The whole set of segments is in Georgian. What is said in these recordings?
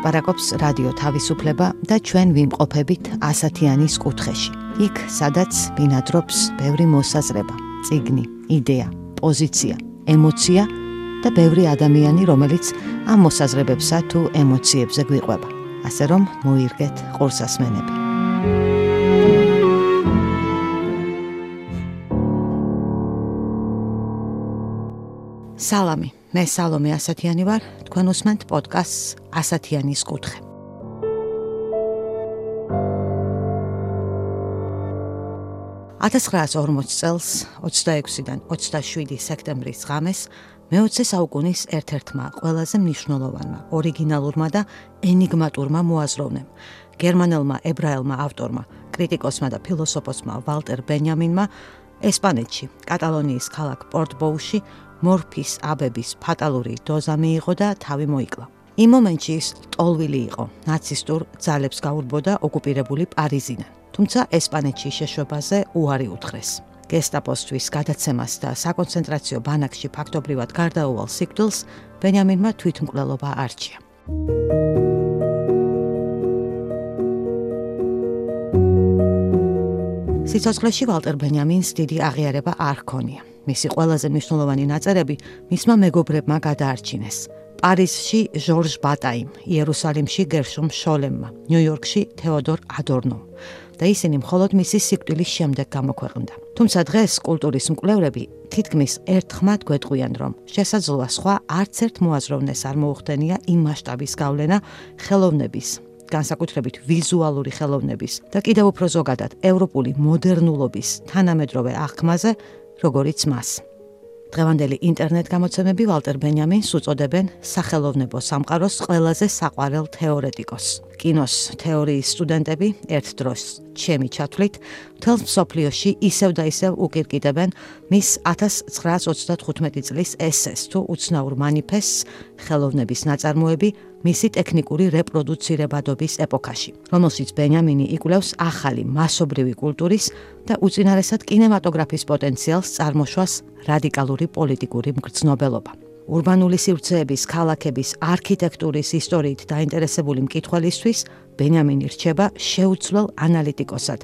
ლაპარაკობს რადიო თავისუფლება და ჩვენ ვიმყოფებით ასათიანის კუთხეში. იქ, სადაც ბინადრობს ბევრი მოსაზრება, ციგნი, იდეა, პოზიცია, ემოცია და ბევრი ადამიანი, რომელიც ამ მოსაზრებებსა თუ ემოციებზე გვიყვება. ასე რომ, მოირგეთ ყურსასმენები. სალამი მე სალომე ასათიანი ვარ. თქვენ უსმენთ პოდკასტს ასათიანის კუთხე. ათასრაასორმოც წელს 26-დან 27 სექტემბრის ღამეს მეოცე საუკუნის ერთ-ერთმა ყველაზე მნიშვნელოვანმა ორიგინალურმა და ენიგმატურმა მოაზროვნემ გერმანელმა ებრაელმა ავტორმა კრიტიკოსმა და ფილოსოფოსმა ვალტერ ბენიამინმა ესპანეთში კატალონიის ქალაქ პორტბოუში მორფის აბების ფატალური დოზა მიიღო და თავი მოიკლა. იმ მომენტში ის ტოლვილი იყო, ნაცისტურ ძალებს გაურბოდა ოკუპირებული პარიზიდან. თუმცა ესპანეთში შეშვებაზე უარი უთხრეს. გესტაპოსთვის გადაცემას და საკონცენტრაციო ბანაკში ფაქტობრივად გარდაუვალ სიკვდილს ბენიამინმა თვითმკვლელობა არჩია. სიცოცხლეში ვალტერ ბენიამინს დიდი აღიარება არ ჰქონია. მისი ყველაზე მნიშვნელოვანი ნაწერები მისმა მეგობრებმა გადაარჩინეს. პარიზში ჟორჟ ბატაიმ, იერუსალიმში გერშომ შოლემმა, ნიუ-იორკში თეოდორ ადორნომ და ისინი მხოლოდ მისი სიკვდილის შემდეგ გამოქვეყნდა. თუმცა დღეს კულტურის მკვლევრები თითქმის ერთხმად გვეტყვიან, რომ შესაძლოა სხვა არც ერთ მოაზროვნეს არ მოუხდენია იმ მასშტაბის გავლენა ხელოვნების განსაკუთრებით ვიზუალური ხელოვნების და კიდევ უფრო ზოგადად ევროპული მოდერნულობის თანამედროვე აღქმაზე როგორიც მას. დღევანდელი ინტერნეტ გამოცემები ვალტერ ბენიამინს უწოდებენ სახელოვნებო სამყაროს ყველაზე საყვარელ თეორეტიკოსს. კინოს თეორიის სტუდენტები ერთ დროს ჩემი ჩათვლით მთელ მსოფლიოში ისევ და ისევ უკირკიდებენ მის 1995 წლის ესეს თუ უცნაურ манифестს ხელოვნების ნაწარმოები მისი ტექნიკური რეპროდუცირებადობის ეპოქაში, რომელშიც ბენიამინი იკვლევს ახალი მასობრივი კულტურის და უწინარესად კინემატოგრაფის პოტენციალს წარმოშვას რადიკალური პოლიტიკური მგრძნობელობა. урბანული სივრცეების, ქალაქების, არქიტექტურის ისტორიით დაინტერესებული მკითხველისთვის ბენიამინი რჩება შეუცვლელ ანალიტიკოსად,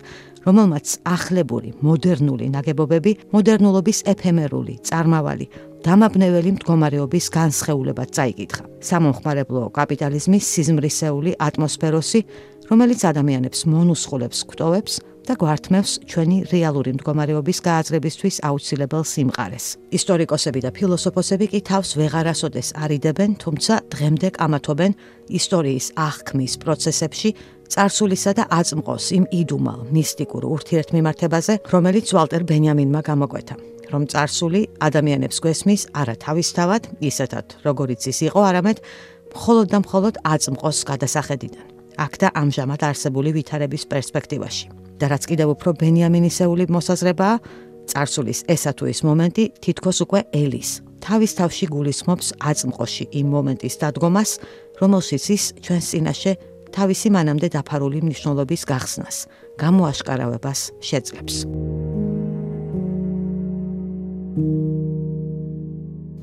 რომელმაც ახლებური მოდერნული ნაგებობები, მოდერნულობის ეფემერული, წარმავალი დამაბნეველი მდგომარეობის განსხეულებად წაიკითხა. სამომხმარებლო კაპიტალიზმის სიზმრისეული ატმოსფეროსი, რომელიც ადამიანებს მონუსხულებს ქტოვებს და გვართმევს ჩვენი რეალური მდგომარეობის გააზრებისთვის აუცილებელ სიმყარეს. ისტორიკოსები და ფილოსოფოსები კი თავს ვეღარასოდეს არიდებენ, თუმცა დღემდე კამათობენ ისტორიის აღქმის პროცესებში царსულისა და აწმყოს იმ იდუმალ მისტიკურ ურთიერთმიმართებაზე, რომელიც ვალტერ ბენიამინმა გამოკვეთა. რომ царსული ადამიანებს გვესმის არა თავისთავად, ისეთად, როგორიც ის იყო, არამედ მხოლოდ და მხოლოდ აწმყოს გადასახედიდან. აქ და ამჟამად არსებული ვითარების პერსპექტივაში. და რაც კიდევ უფრო ბენიამინისეული მოსაზრებაა, царსულის ესა თუ ის მომენტი თითქოს უკვე ელის თავის თავში გულისხმობს აწმყოში იმ მომენტის დადგომას, რომელშიც ის ჩვენს წინაშე თავისი მანამდე დაფარული მნიშვნელობის გახსნას, გამოაშკარავებას შეძლებს.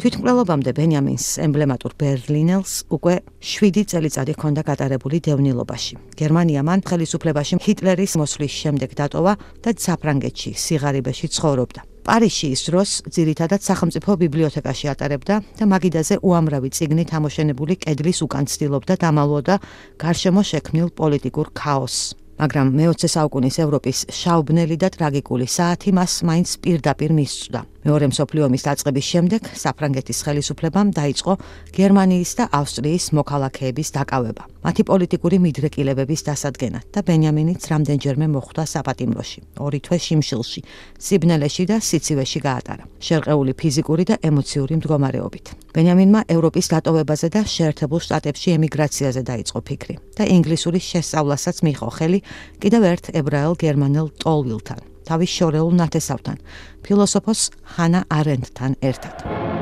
თვითმკვლელობამდე ბენიამინს ემბლემატურ ბერლინელს უკვე 7 წელიწადი ჰქონდა გატარებული დევნილობაში. გერმანია მან ხელისუფლებაში ჰიტლერის მოსვლის შემდეგ დატოვა და საფრანგეთში სიღარიბეში ცხოვრობდა. პარიზში ის დროს ძირითადად სახელმწიფო ბიბლიოთეკაში ატარებდა და მაგიდაზე უამრავი წიგნი თამოშენებული კედლის უკან ცდილობდა დამალვოდა გარშემო შექმნილ პოლიტიკურ ქაოსს. მაგრამ მე-20 საუკუნის ევროპის შაუბნელი და ტრაგიკული საათი მას მაინც პირდაპირ მისწვდა. მეორე მსოფლიო ომის დაწყების შემდეგ საფრანგეთის ხელისუფლებამ დაიწყო გერმანიის და ავსტრიის მოქალაქეების დაკავება. მათი პოლიტიკური მიდრეკილებების დასადგენა და ბენიამინიც რამდენჯერმე მოხვდა საპატიმროში. ორი თვე შიმშილში, სიბნელეში და სიცივეში გაატარა. შერყეული ფიზიკური და ემოციური მდგომარეობით. ბენიამინმა ევროპის დატოვებაზე და შეერთებულ შტატებში ემიგრაციაზე დაიწყო ფიქრი და ინგლისურის შესწავლასაც მიიღო ხელი კიდევ ერთ ებრაელ გერმანელ ტოლვილთან. თავის შორეულ ნათესავთან, ფილოსოფოს ხანა არენდთან ერთად.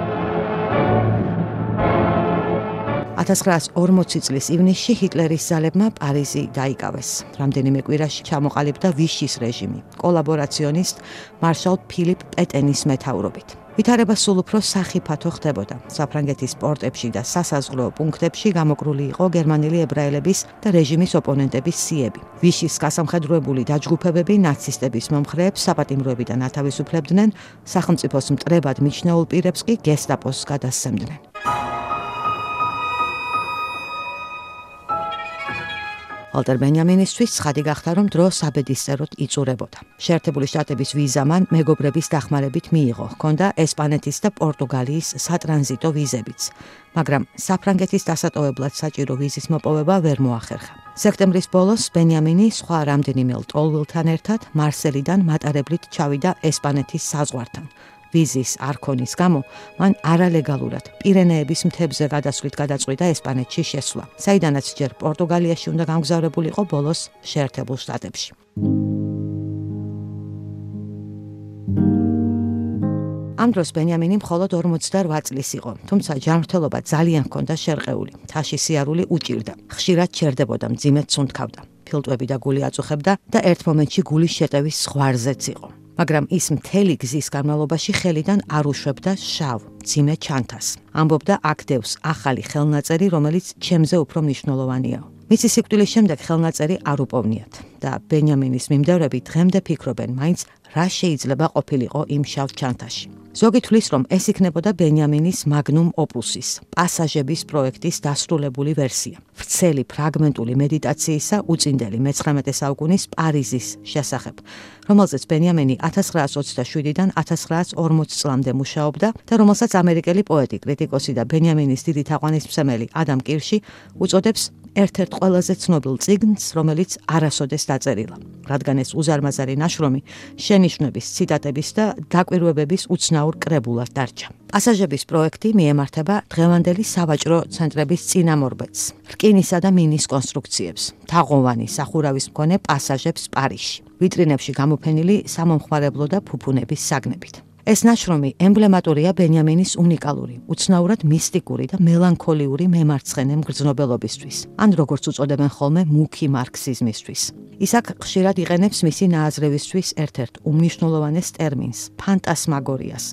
1940 წლის ივნისში ჰიტლერის ძალებმა პარიზი დაიკავეს. რამდენიმე კვირაში ჩამოყალიბდა ვიშის რეჟიმი, კოლაბორაციონისტ მარშალ ფილიპ პეტენის მეთაურობით. ვითარება სულ უფრო სახიფათო ხდებოდა. საფრანგეთის პორტებში და სასაზღვრო პუნქტებში გამოკრული იყო გერმანელი ებრაელების და რეჟიმის ოპონენტების სიები. ვიშის გასამხედროებული დაჯგუფებები ნაცისტების მომხრეებს საპატიმროებიდან ათავისუფლებდნენ, სახელმწიფოს მტრებად მიჩნეულ პირებს კი გესტაპოს გადასცემდნენ. ალტერ ბენიამინისთვის ცხადი გახდა რომ დრო საბედისწეროდ იწურებოდა. შეერთებული შტატების ვიზა მან მეგობრების დახმარებით მიიღო. ჰქონდა ესპანეთის და პორტუგალიის სატრანზიტო ვიზებიც, მაგრამ საფრანგეთის დასატოვებლად საჭირო ვიზის მოპოვება ვერ მოახერხა. სექტემბრის ბოლოს ბენიამინი სხვა რამდენიმე ლტოლვილთან ერთად მარსელიდან მატარებლით ჩავიდა ესპანეთის საზღვართან. ვიზის არქონის გამო მან არალეგალურად პირენეების მთებზე გადასვლით გადაწყვიტა ესპანეთში შესვლა. საიდანაც ჯერ პორტუგალიაში უნდა გამგზავრებულიყო ბოლოს შეერთებულ შტატებში. ამ დროს ბენიამინი მხოლოდ 48 წლის იყო, თუმცა ჯანმრთელობა ძალიან ჰქონდა შერყეული. თაში სიარული უჭირდა. ხშირად ჩერდებოდა, მძიმედ სუნთქავდა. ფილტვები და გული აწუხებდა და ერთ მომენტში გულის შეტევის ზღვარზეც იყო. მაგრამ ის მთელი გზის განმავლობაში ხელიდან არ უშვებდა შავ ძიმე ჩანთას. ამბობდა აქტევს ახალი ხელნაწერი, რომელიც ჩემზე უფრო მნიშვნელოვანია. მისი სიკვდილის შემდეგ ხელნაწერი არ უპოვნიათ და ბენიამინის მიმდევრები დღემდე ფიქრობენ, მაინც რა შეიძლება ყოფილიყო იმ შავ ჩანთაში. ზოგი თვლის, რომ ეს იქნებოდა ბენიამინის მაგნუმ ოპუსის, პასაჟების პროექტის დასრულებული ვერსია. ვრცელი ფრაგმენტული მედიტაციისა უწინდელი მე-19 საუკუნის პარიზის შესახებ, რომელზეც ბენიამინი 1927-დან 1940 წლამდე მუშაობდა და რომელსაც ამერიკელი პოეტი, კრიტიკოსი და ბენიამინის დიდი თაყვანისმცემელი ადამ კირში უწოდებს ერთ-ერთ ყველაზე ცნობილ წიგნს, რომელიც არასოდეს დაწერილა, რადგან ეს უზარმაზარი ნაშრომი შენიშვნების, ციტატების და დაკვირვებების უცნაურ კრებულად დარჩა. პასაჟების პროექტი მიემართება დღევანდელი სავაჭრო ცენტრების წინამორბედს, რკინისა და მინის კონსტრუქციებს, თაღოვანი სახურავის მქონე პასაჟებს პარიზში, ვიტრინებში გამოფენილი სამომხმარებლო და ფუფუნების საგნებით. ეს ნაშრომი ემბლემატურია ბენიამინის უნიკალური, უცნაურად მისტიკური და მელანქოლიური მემარცხენე მგრძნობელობისთვის, ან როგორც უწოდებენ ხოლმე მუქი მარქსიზმისთვის. ის აქ ხშირად იყენებს მისი ნააზრევისთვის ერთ-ერთ უმნიშვნელოვანეს ტერმინს, ფანტასმაგორიას,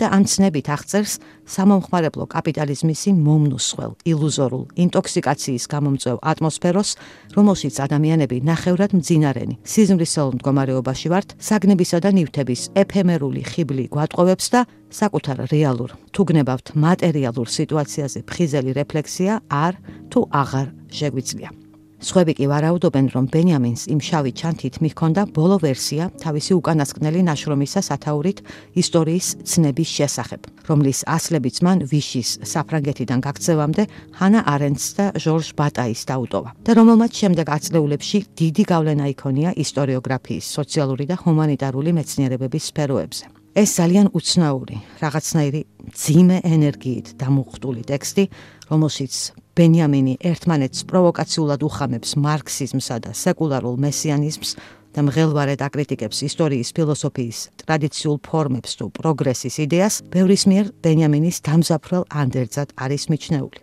და ამ ცნებით აღწერს სამომხმარებლო კაპიტალიზმის მომნუსხელ, ილუზორულ, ინტოქსიკაციის გამომწვევ ატმოსფეროს, რომელშიც ადამიანები ნახევრად მძინარენი, სიზმრისელ მდგომარეობაში ვართ, საგნებისა და ნივთების ეფემერული ხიბლი გვატყოვებს და საკუთარ რეალურ, თუ გნებავთ მატერიალურ სიტუაციაზე ფხიზელი რეფლექსია არ თუ აღარ შეგვიძლია. სხვები კი ვარაუდობენ, რომ ბენიამინს იმ შავი ჩანთით მიჰქონდა ბოლო ვერსია თავისი უკანასკნელი ნაშრომისა სათაურით ისტორიის ცნების შესახებ, რომლის ასლებიც მან ვიშის საფრანგეთიდან გაქცევამდე ჰანა არენცს და ჟორჟ ბატაის დაუტოვა. და რომელმაც შემდეგ აწლეულებში დიდი გავლენა იქონია ისტორიოგრაფიის, სოციალური და ჰუმანიტარული მეცნიერებების სფეროებზე. ეს ძალიან უცნაური, რაღაცნაირი ძიმე ენერგიით დამუხტული ტექსტი, რომელშიც ბენიამინი ერთმანეთს პროვოკაციულად უხამებს მარქსიზმსა და სეკულარულ მესიანიზმს და მღელვარედ აკრიტიკებს ისტორიის ფილოსოფიის ტრადიციულ ფორმებს თუ პროგრესის იდეას, ბევრის მიერ ბენიამინის დამზაფრელ ანდერძად არის მიჩნეული.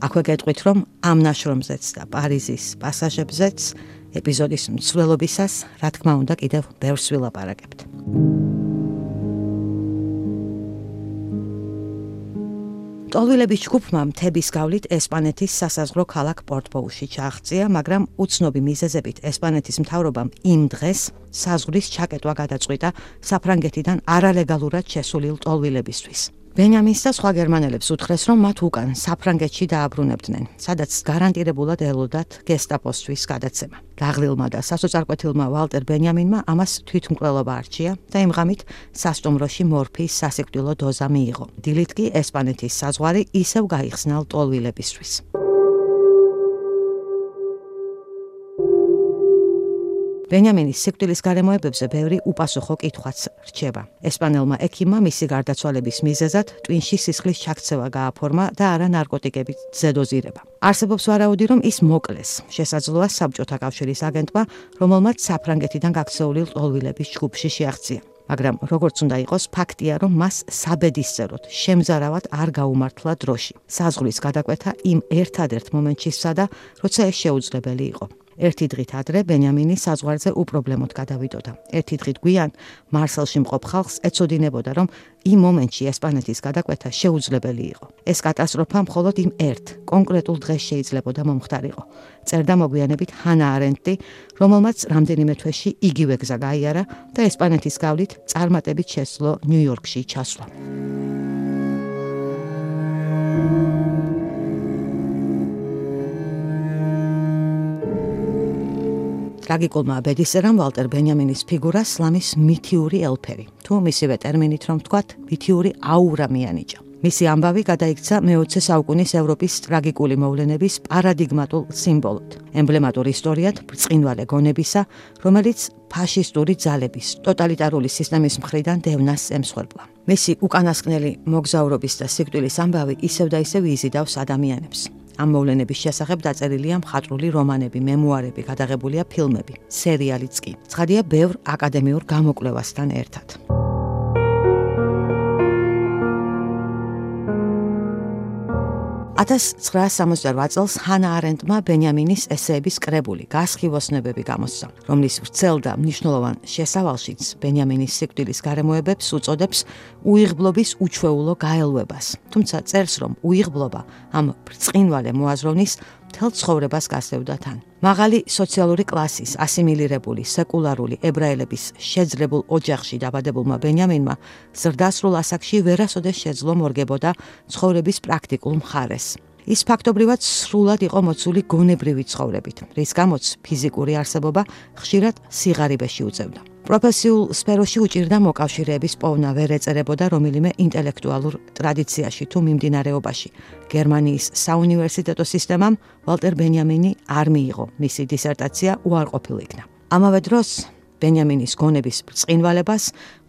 აქვე გეტყვით, რომ ამ ნაშრომზეც და პარიზის პასაჟებზეც ეპიზოდის მსვლელობისას, რა თქმა უნდა, კიდევ ბევრს ვილაპარაკებთ. ტოლვილების ჯგუფმა მთების გავლით ესპანეთის სასაზღვრო ქალაქ პორტბოუში ჩააღწია, მაგრამ უცნობი მიზეზებით ესპანეთის მთავრობამ იმ დღეს საზღვრის ჩაკეტვა გადაწყვიტა საფრანგეთიდან არალეგალურად შესულილ ტოლვილებისთვის. ბენიამინს და სხვა გერმანელებს უთხრეს, რომ მათ უკან საფრანგეთში დააბრუნებდნენ, სადაც გარანტირებულად ელოდათ გესტაპოსთვის გადაცემა. დაღლილმა და სასოწარკვეთილმა ვალტერ ბენიამინმა ამას თვითმკვლელობა არჩია და იმ ღამით სასტუმროში მორფის სასიკვდილო დოზა მიიღო. დილით კი ესპანეთის საზღვარი ისევ გაიხსნა ლტოლვილებისთვის. ბენიამინის სიკვდილის გარემოებებზე ბევრი უპასუხო კითხვაც რჩება. ესპანელმა ექიმმა მისი გარდაცვალების მიზეზად ტვინში სისხლის ჩაქცევა გააფორმა და არა ნარკოტიკების ზედოზირება. არსებობს ვარაუდი, რომ ის მოკლეს. შესაძლოა საბჭოთა კავშირის აგენტმა, რომელმაც საფრანგეთიდან გაქცეული ლტოლვილების ჯგუფში შეაღწია. მაგრამ როგორც უნდა იყოს, ფაქტია, რომ მას საბედისწეროდ შემზარავად არ გაუმართლა დროში. საზღვრის გადაკვეთა იმ ერთადერთ მომენტშისა და როცა ეს შეუძლებელი იყო. ერთი დღით ადრე ბენიამინი საზღვარზე უპრობლემოდ გადავიდოდა. ერთი დღით გვიან მარსელში მყოფ ხალხს ეცოდინებოდა, რომ იმ მომენტში ესპანეთის გადაკვეთა შეუძლებელი იყო. ეს კატასტროფა მხოლოდ იმ ერთ კონკრეტულ დღეს შეიძლებოდა მომხდარიყო. წერდა მოგვიანებით ჰანა არენტი, რომელმაც რამდენიმე თვეში იგივე გზა გაიარა და ესპანეთის გავლით წარმატებით შესძლო ნიუ-იორკში ჩასვლა. ტრაგიკულმა ბედისერამ ვალტერ ბენიამინის ფიგურა სლამის მითიური ელფერი. თუ მისივე ტერმინით რომ ვთქვათ, მითიური აურა მიანიჭა. მისი ამბავი გადაიქცა მე-20 საუკუნის ევროპის ტრაგიკული მოვლენების პარადიგმატულ სიმბოლოდ. ემბლემატურ ისტორიად ბრწყინვალე გონებისა, რომელიც ფაშისტური ძალების ტოტალიტარული სისტემის მხრიდან დევნას ემსხვერპლა. მისი უკანასკნელი მოგზაურობის და სიკვდილის ამბავი ისევ და ისევ იზიდავს ადამიანებს. ამ მოვლენების შესახებ დაწერილია მხატვრული რომანები, მემუარები, გადაღებულია ფილმები, სერიალიც კი. ცხადია, ბევრ აკადემიურ გამოკვლევასთან ერთად. 1968 წელს ჰანა არენტმა ბენიამინის ესეების კრებული გასხივოსნებები გამოსცა, რომლის ვრცელ და მნიშვნელოვან შესავალშიც ბენიამინის სიკვდილის გარემოებებს უწოდებს უიღბლობის უჩვეულო გაელვებას. თუმცა წერს, რომ უიღბლობა ამ ბრწყინვალე მოაზროვნის თელ ცხოვრებას გასდევდა თან. მაღალი სოციალური კლასის ასიმილირებული სეკულარული ებრაელების შეძლებულ ოჯახში დაბადებულმა ბენიამინმა ზრდასრულ ასაკში ვერასოდეს შეძლო მორგებოდა ცხოვრების პრაქტიკულ მხარეს. ის ფაქტობრივად სრულად იყო მოცული გონებრივი ცხოვრებით, რის გამოც ფიზიკური არსებობა ხშირად სიღარიბეში უწევდა. პროფესიულ სფეროში უჭირდა მოკავშირეების პოვნა ვერ ეწერებოდა რომელიმე ინტელექტუალურ ტრადიციაში თუ მიმდინარეობაში. გერმანიის საუნივერსიტეტო სისტემამ ვალტერ ბენიამინი არ მიიღო მისი დისერტაცია უარყოფილ იქნა. ამავე დროს ბენიამინის გონების ბრწყინვალებას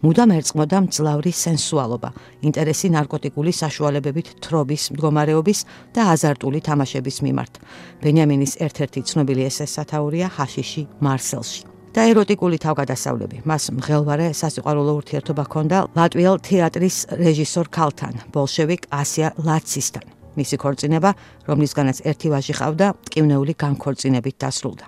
მუდამ ერწყმოდა მძლავრი სენსუალობა, ინტერესი ნარკოტიკული საშუალებებით თრობის მდგომარეობის და აზარტული თამაშების მიმართ. ბენიამინის ერთ-ერთი ცნობილი ესე სათაურია ჰაშიში მარსელში. და ეროტიკული თავგადასავლები. მას მღელვარე სასიყვარულო ურთიერთობა ჰქონდა ლატვიელ თეატრის რეჟისორ ქალთან, ბოლშევიკ ასია ლაცისთან. მისი ქორწინება, რომლისგანაც ერთი ვაჟი ყავდა, ტკივნეული განქორწინებით დასრულდა.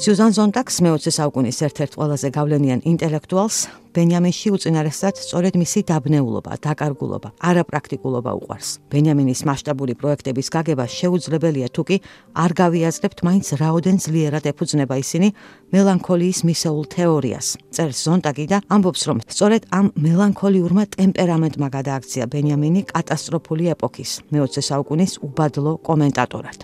სიუზან ზონტაქს მე-20 საუკუნის ერთ-ერთ ყველაზე გავლენიან ინტელექტუალს ბენიამინში უწინარესად სწორედ მისი დაბნეულობა, დაკარგულობა, არაპრაქტიკულობა უყვარს. ბენიამინის მასშტაბური პროექტების გაგება შეუძლებელია თუკი არ გავიაზრებთ მაინც რაოდენ ძლიერად ეფუძნება ისინი მელანქოლიის მისეულ თეორიას. წერს ზონტაკი და ამბობს, რომ სწორედ ამ მელანქოლიურმა ტემპერამენტმა გადააქცია ბენიამინი კატასტროფული ეპოქის მე-20 საუკუნის უბადლო კომენტატორად.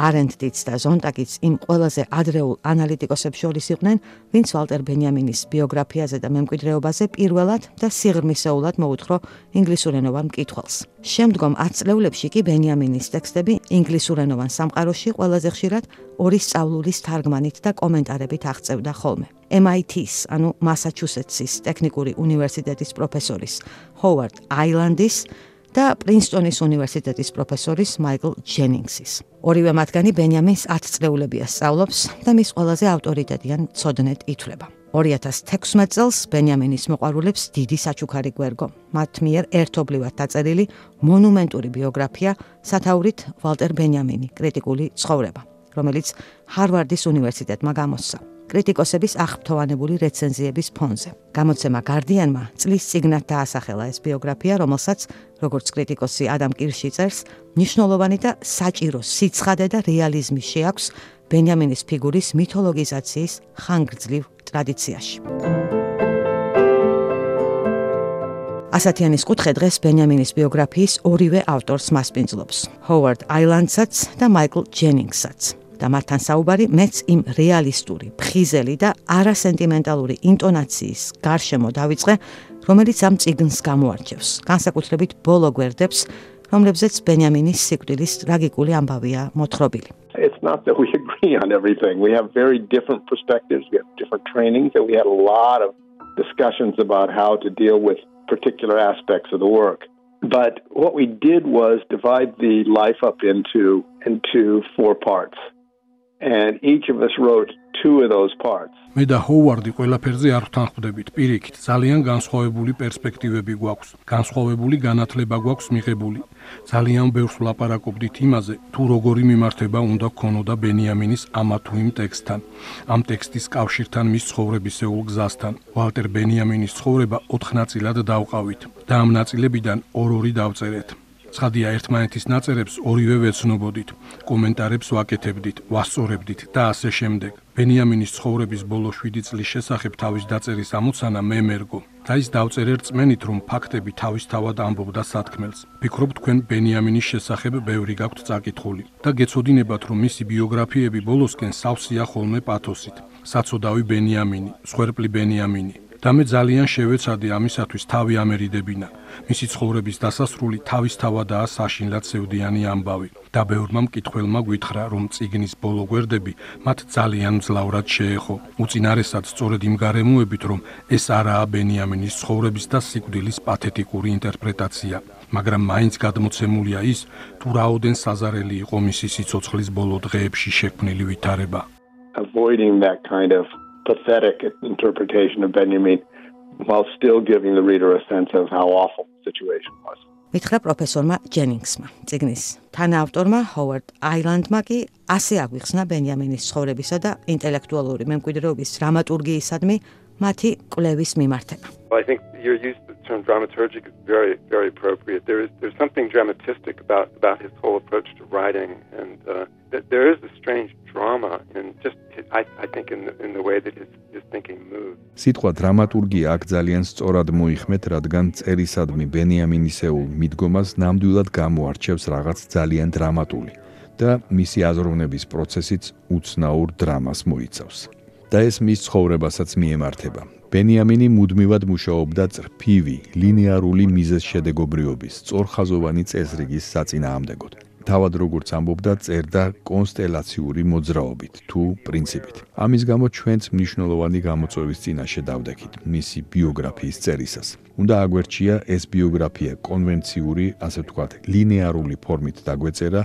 არენტიც და ზონტაკიც იმ ყველაზე ადრეულ ანალიტიკოსებს შორის იყვნენ, ვინც ვალტერ ბენიამინის ბიოგრაფიაზე და მემკვიდრეობაზე პირველად და სიღრმისეულად მოუთხრო ინგლისურენოვან მკითხველს. შემდგომ 10 წლეულებში კი ბენიამინის ტექსტები ინგლისურენოვან სამყაროში ყველაზე ხშირად ორი სწავლულის თარგმანით და კომენტარებით აღწევდა ხოლმე. MIT-ის, ანუ მასაჩუსეტსის ტექნიკური უნივერსიტეტის პროფესორის ჰოვარდ აილანდის და პრინსტონის უნივერსიტეტის პროფესორის მაიკლ ჯენინგსის. ორივე მათგანი ბენიამინს 10 წლეულებია სწავლობს და მის ყველაზე ავტორიტეტიან ცოდნეთ ითვლება. 2016 წელს ბენიამინის მოყვარულებს დიდი საჩუქარი გვერგო. მათ მიერ ერთობლივად დაწერილი მონუმენტური ბიოგრაფია სათაურით ვალტერ ბენიამინი, კრიტიკული ცხოვრება, რომელიც ჰარვარდის უნივერსიტეტმა გამოსცა. კრიტიკოსების აღფრთოვანებული რეცენზიების ფონზე. გამოცემა Guardian-მა წლის წიგნად დაასახელა ეს ბიოგრაფია, რომელსაც, როგორც კრიტიკოსი ადამ კირში წერს, მნიშვნელოვანი და საჭირო სიცხადე და რეალიზმი შეაქვს ბენიამინის ფიგურის მითოლოგიზაციის ხანგრძლივ ტრადიციაში. ასათიანის კუთხე დღეს ბენიამინის ბიოგრაფიის ორივე ავტორს მასპინძლობს. ჰოვარდ აილანდსაც და მაიკლ ჯენინგსაც. და მათთან საუბარი მეც იმ რეალისტური, ფხიზელი და არასენტიმენტალური ინტონაციის გარშემო დავიწყე, რომელიც ამ ციგნს გამოარჩევს. განსაკუთრებით ბოლო გვერდებს, რომლებზეც ბენიამინის სიკვდილის ტრაგიკული ამბავია მოთხრობილი. It's not that we agree on everything. We have very different perspectives, we have different trainings, and we had a lot of discussions about how to deal with particular aspects of the work. But what we did was divide the life up into into four parts. And each of us wrote two of those parts. მე და ჰოვარდი ყველაფერზე არ ვთანხმდებით. პირიქით, ძალიან განსხვავებული პერსპექტივები გვაქვს. განსხვავებული განათლება გვაქვს მიღებული. ძალიან ბევრს ვლაპარაკობდით იმაზე, თუ როგორი მიმართება უნდა გქონოდა ბენიამინის ამა თუ იმ ტექსტთან. ამ ტექსტის კავშირთან მის ცხოვრებისეულ გზასთან. ვალტერ ბენიამინის ცხოვრება 4 ნაწილად დავყავით და ამ ნაწილებიდან ორ-ორი დავწერეთ. ცხადია ერთმანეთის ნაწერებს ორივე ვეცნობოდით, კომენტარებს ვაკეთებდით, ვასწორებდით და ასე შემდეგ. ბენიამინის ცხოვრების ბოლო 7 წლის შესახებ თავის დაწერის ამოცანა მე მერგო. და ის დავწერე რწმენით, რომ ფაქტები თავისთავად ამბობდა სათქმელს. ფიქრობ თქვენ ბენიამინის შესახებ ბევრი გაქვთ წაკითხული და გეცოდინებათ, რომ მისი ბიოგრაფიები ბოლოსკენ სავსეა ხოლმე პათოსით. საწოდავი ბენიამინი, სხერპლი ბენიამინი, და მე ძალიან შევეცადი ამისათვის თავი ამერიდებინა. მისი ცხოვრების დასასრული თავისთავადაა საშინლად სევდიანი ამბავი. და ბევრმა მკითხველმა გვითხრა, რომ ციგნის ბოლო გვერდები მათ ძალიან მძლავრად შეეხო. უწინარესად სწორედ იმ გარემოებით, რომ ეს არაა ბენიამინის ცხოვრების და სიკვდილის პათეტიკური ინტერპრეტაცია. მაგრამ მაინც გადმოცემულია ის, თუ რაოდენ საზარელი იყო მისი სიცოცხლის ბოლო დღეებში შექმნილი ვითარება. avoiding that kind of pathetic interpretation of Benjamin while still giving the reader a sense of how awful the situation was. მითხრა პროფესორმა ჯენინგსმა. ციგნის თანაავტორმა ჰოვარდ აილანდმა კი ასე აღვიხსნა ბენიამინის ცხოვრებისა და ინტელექტუალური მემკვიდრეობის დრამატურგიისადმი მათი კვლევის მიმართება. I think your use of the term dramaturgic is very very appropriate. There is there's something dramatistic about about his whole approach to writing and uh, there is a strange drama in just I I think in the, in the way that his his thinking moves. სიტყვა დრამატურგია აქ ძალიან სწორად მოიხმეთ, რადგან წერისადმი ბენიამინისეულ მიდგომას ნამდვილად გამოარჩევს რაღაც ძალიან დრამატული და მისი აზროვნების პროცესიც უცნაურ დრამას მოიცავს. და ეს მის ცხოვრებასაც მიემართება. ბენიამინი მუდმივად მუშაობდა წრფივი, ლინეარული მიზეზშედეგობრიობის, სწორხაზოვანი წესრიგის საწინააღმდეგოდ. თავად როგორც ამბობდა, წერდა კონსტელაციური მოძრაობით თუ პრინციპით. ამის გამო ჩვენც მნიშვნელოვანი გამოწვევის წინაშე დავდექით მისი ბიოგრაფიის წერისას. უნდა აგვერჩია ეს ბიოგრაფია კონვენციური, ასე ვთქვათ, ლინეარული ფორმით დაგვეწერა,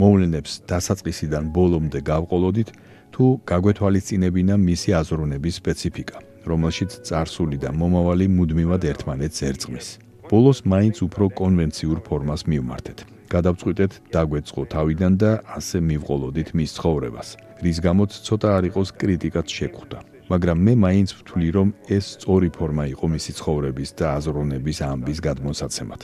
მოვლენებს დასაწყისიდან ბოლომდე გავყოლოდით თუ გაგვეთვალისწინებინა მისი აზროვნების სპეციფიკა, რომელშიც წარსული და მომავალი მუდმივად ერთმანეთს ერწყმის. ბოლოს მაინც უფრო კონვენციურ ფორმას მივმართეთ. გადავწყვიტეთ დაგვეწყო თავიდან და ასე მივყოლოდით მის ცხოვრებას, რის გამოც ცოტა არ იყოს კრიტიკაც შეგვხვდა. მაგრამ მე მაინც ვთვლი, რომ ეს სწორი ფორმა იყო მისი ცხოვრების და აზროვნების ამბის გადმოსაცემად.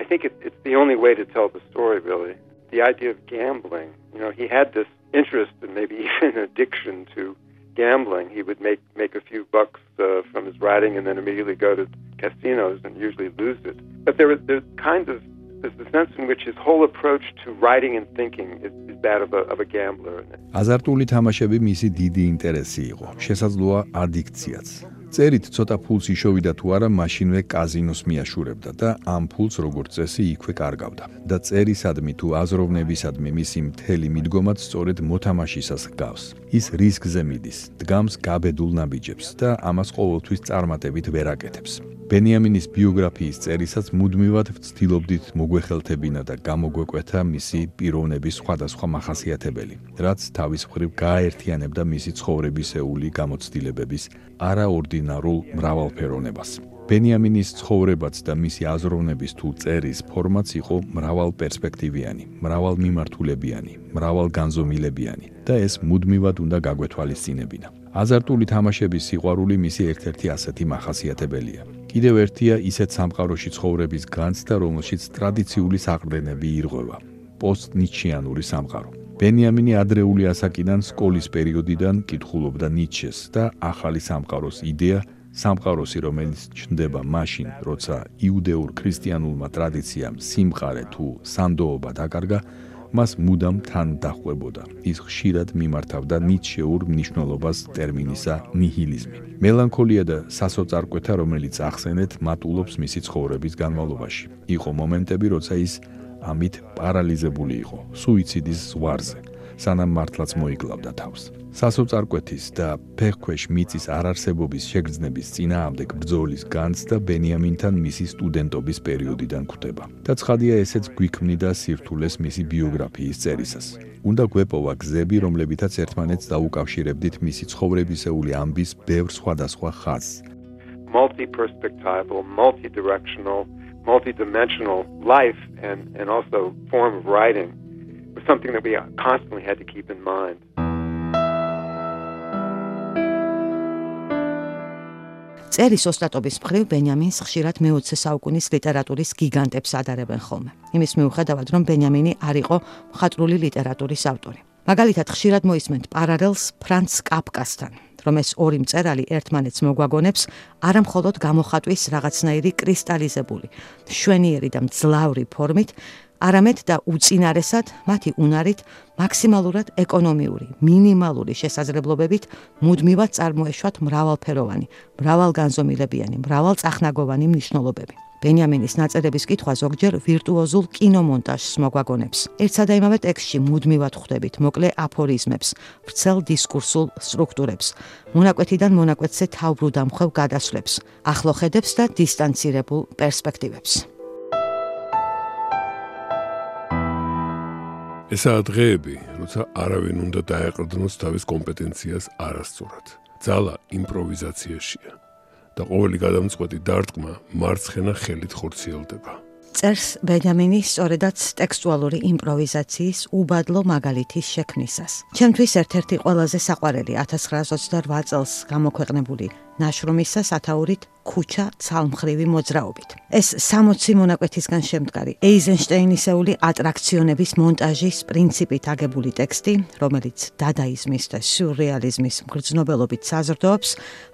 I think it's the only way to tell the story really. The idea of gambling, you know, he had this interest and maybe even addiction to gambling. He would make make a few bucks uh, from his writing and then immediately go to casinos and usually lose it. But there was there's kind of there's the sense in which his whole approach to writing and thinking is, is that of a of a gambler. აზარტული თამაშები მისი დიდი ინტერესი იყო. შესაძლოა ადიქციაც. წერით ცოტა ფულს იშოვიდა თუ არა, მაშინვე კაზინოს მიაშურებდა და ამ ფულს როგორც წესი იქვე კარგავდა. და წერისადმი თუ აზროვნებისადმი მისი მთელი მიდგომაც სწორედ მოთამაშისას გავს. ის რისკზე მიდის, დგამს გაბედულ ნაბიჯებს და ამას ყოველთვის წარმატებით ვერ აკეთებს. ბენიამინის ბიოგრაფიის წერისაც მუდმივად ვცდილობდით მოგვეხელთებინა და გამოგვეკვეთა მისი პიროვნების სხვადასხვა მახასიათებელი, რაც თავის მხრივ გააერთიანებდა მისი ცხოვრებისეული გამოცდილებების არაორდინარულ მრავალფეროვნებას. ბენიამინის ცხოვრებაც და მისი აზროვნების თუ წერის ფორმაც იყო მრავალპერსპექტივიანი, მრავალმიმართულებიანი, მრავალგანზომილებიანი და ეს მუდმივად უნდა გაგვეთვალისწინებინა. აზარტული თამაშების სიყვარული მისი ერთ-ერთი ასეთი მახასიათებელია. კიდევ ერთია ისეთ სამყაროში ცხოვრების განცდა, რომელშიც ტრადიციული საყრდენები ირღვევა. პოსტნიჩიანური სამყარო. ბენიამინი ადრეული ასაკიდან სკოლის პერიოდიდან კითხულობდა ნიჩეს და ახალი სამყაროს იდეა სამყაროსი რომელიც ჩნდება მაშინ როცა იუდეურ ქრისტიანულმა ტრადიციამ სიმყარე თუ სანდოობა დაკარგა მას მუდამ თან დახვებოდა. ის ხშირად მიმართავდა ნიჩეურ მნიშვნელობას ტერმინისა ნიჰილიზმი. მელანქოლია და სასოწარკვეთა რომელიც ახსენეთ მატულობს მისი ცხოვრების განმავლობაში. იყო მომენტები როცა ის ამით პარალიზებული იყო სუიციდის ზვარზე სანამ მართლაც მოიკლავდა თავს. სასოწარკვეთის და ფეხქვეშ მიწის არარსებობის შეგრძნების წინააღმდეგ ბრძოლის განცდა ბენიამინთან მისი სტუდენტობის პერიოდიდან გვხვდება. და ცხადია ესეც გვიქმნიდა სირთულეს მისი ბიოგრაფიის წერისას. უნდა გვეპოვა გზები, რომლებითაც ერთმანეთს დაუკავშირებდით მისი ცხოვრებისეული ამბის ბევრ სხვადასხვა ხაზს. multi-perspectival, multi-directional, multi-dimensional life and and also form of writing was something that we constantly had to keep in mind. წერის ოსტატობის მხრივ ბენიამინს ხშირად მე-20 საუკუნის ლიტერატურის გიგანტებს ადარებენ ხოლმე. იმის მიუხედავად, რომ ბენიამინი არ იყო მხატვრული ლიტერატურის ავტორი. მაგალითად, ხშირად მოისმენთ პარალელს ფრანც კაფკასთან, რომ ეს ორი მწერალი ერთმანეთს მოგვაგონებს არამხოლოდ გამოხატვის რაღაცნაირი კრისტალიზებული, შვენიერი და მძლავრი ფორმით, არამედ და უწინარესად მათი უნარით მაქსიმალურად ეკონომიური, მინიმალური შესაძლებლობებით მუდმივად წარმოეშვათ მრავალფეროვანი, მრავალგანზომილებიანი, მრავალწახნაგოვანი მნიშვნელობები. ბენიამინის ნაწერების კითხვა ზოგჯერ ვირტუოზულ კინომონტაჟს მოგვაგონებს. ერთსა და იმავე ტექსტში მუდმივად ხვდებით მოკლე აფორიზმებს, ვრცელ დისკურსულ სტრუქტურებს, მონაკვეთიდან მონაკვეთზე თავბრუდამხვევ გადასვლებს, ახლოხედებს და დისტანცირებულ პერსპექტივებს. ესაა დღეები, როცა არავინ უნდა დაეყრდნოს თავის კომპეტენციას არასწორად. ძალა იმპროვიზაციაშია და ყოველი გადამწყვეტი დარტყმა მარცხენა ხელით ხორციელდება. წერს ბენიამინი სწორედაც ტექსტუალური იმპროვიზაციის უბადლო მაგალითის შექმნისას. ჩემთვის ერთ-ერთი ყველაზე საყვარელი 1928 წელს გამოქვეყნებული ნაშრომისა სათაურით ქუჩა ცალმხრივი მოძრაობით. ეს 60 მონაკვეთისგან შემდგარი ეიზენშტეინისეული ატრაქციონების მონტაჟის პრინციპით აგებული ტექსტი, რომელიც დადაიზმის და სიურრეალიზმის მგრძნობელობით საზრდოობს,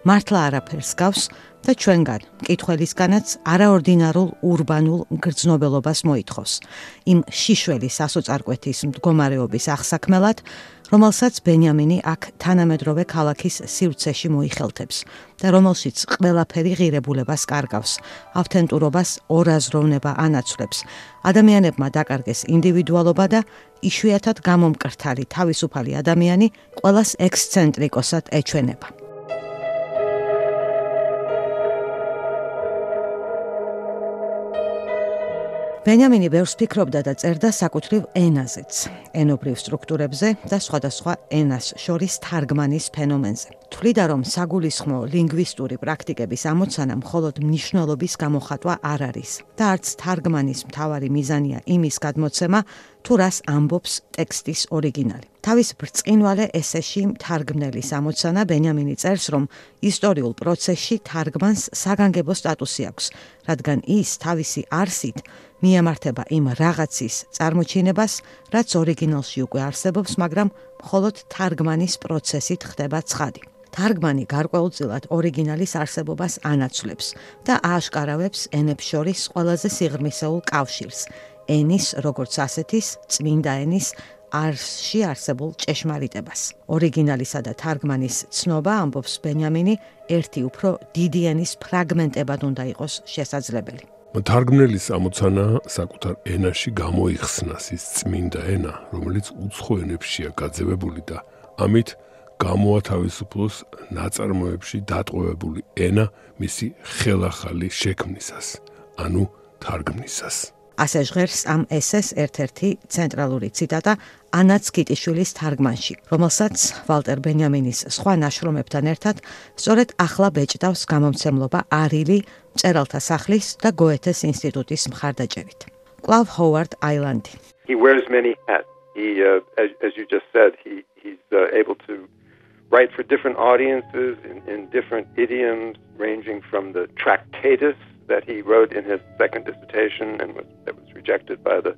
მართლა არაფერს გავს და ჩვენგან, მკითხველისგანაც არაორდინარულ урბანულ მგრძნობელობას მოითხოვს. იმ შიშველი სასოწარკვეთის მდგომარეობის აღსაქმელად რომელსაც ბენიამინი აქ თანამედროვე ქალაქის სივრცეში მოიხელთებს და რომელშიც ყველაფერი ღირებულებას კარგავს, ავთენტურობას ორაზროვნება ანაცვლებს. ადამიანებმა დაკარგეს ინდივიდუალობა და იშვიათად გამომკრთალი თავისუფალი ადამიანი ყოველას ექსცენტრიკოსად ეჩვენება. ბენიამინი ბევრს ფიქრობდა და წერდა საკუთრივ ენაზეც, ენობრივ სტრუქტურებზე და სხვადასხვა ენას შორის თარგმანის ფენომენზე. თვლიდა რომ საგულისხმო ლინგვისტური პრაქტიკების ამოცანა მხოლოდ მნიშვნელობის გამოხატვა არ არის და არც თარგმანის მთავარი მიზანია იმის გადმოცემა, თუ რას ამბობს ტექსტის ორიგინალი. თავის ბრწყინვალე ესეში თარგმნელის ამოცანა ბენიამინი წერს, რომ ისტორიულ პროცესში თარგმანს საგანგებო სტატუსი აქვს, რადგან ის თავისი არსით მიემართება იმ რაღაცის წარმოჩინებას, რაც ორიგინალში უკვე არსებობს, მაგრამ მხოლოდ თარგმანის პროცესით ხდება ცხადი. თარგმანი გარკვეულწილად ორიგინალის არსებობას ანაცვლებს და ააშკარავებს ენებს შორის ყველაზე სიღრმისეულ კავშირს, ენის როგორც ასეთის წმინდა ენის არსში არსებულ ჭეშმარიტებას. ორიგინალისა და თარგმანის ცნობა ამბობს ბენიამინი ერთი უფრო დიდი ენის ფრაგმენტებად უნდა იყოს შესაძლებელი. თარგმნელის ამოცანა საკუთარ ენაში გამოიხსნას ის წმინდა ენა, რომელიც უცხო ენებშია გაძევებული და ამით გამოათავისუფლოს ნაწარმოებში დატყვევებული ენა მისი ხელახალი შექმნისას, ანუ თარგმნისას. ასე ჟღერს ამ ესეს ერთ-ერთი ცენტრალური ციტატა ანაც კიტიშვილის თარგმანში, რომელსაც ვალტერ ბენიამინის სხვა ნაშრომებთან ერთად სწორედ ახლა ბეჭდავს გამომცემლობა არილი წერალთა სახლის და გოეთეს ინსტიტუტის მხარდაჭერით. კლავ ჰოვარდ აილანდი. He wears many hats. He uh, as, as you just said, he he's uh, able to write for different audiences in, in different idioms ranging from the tractatus that he wrote in his second dissertation and was that was rejected by the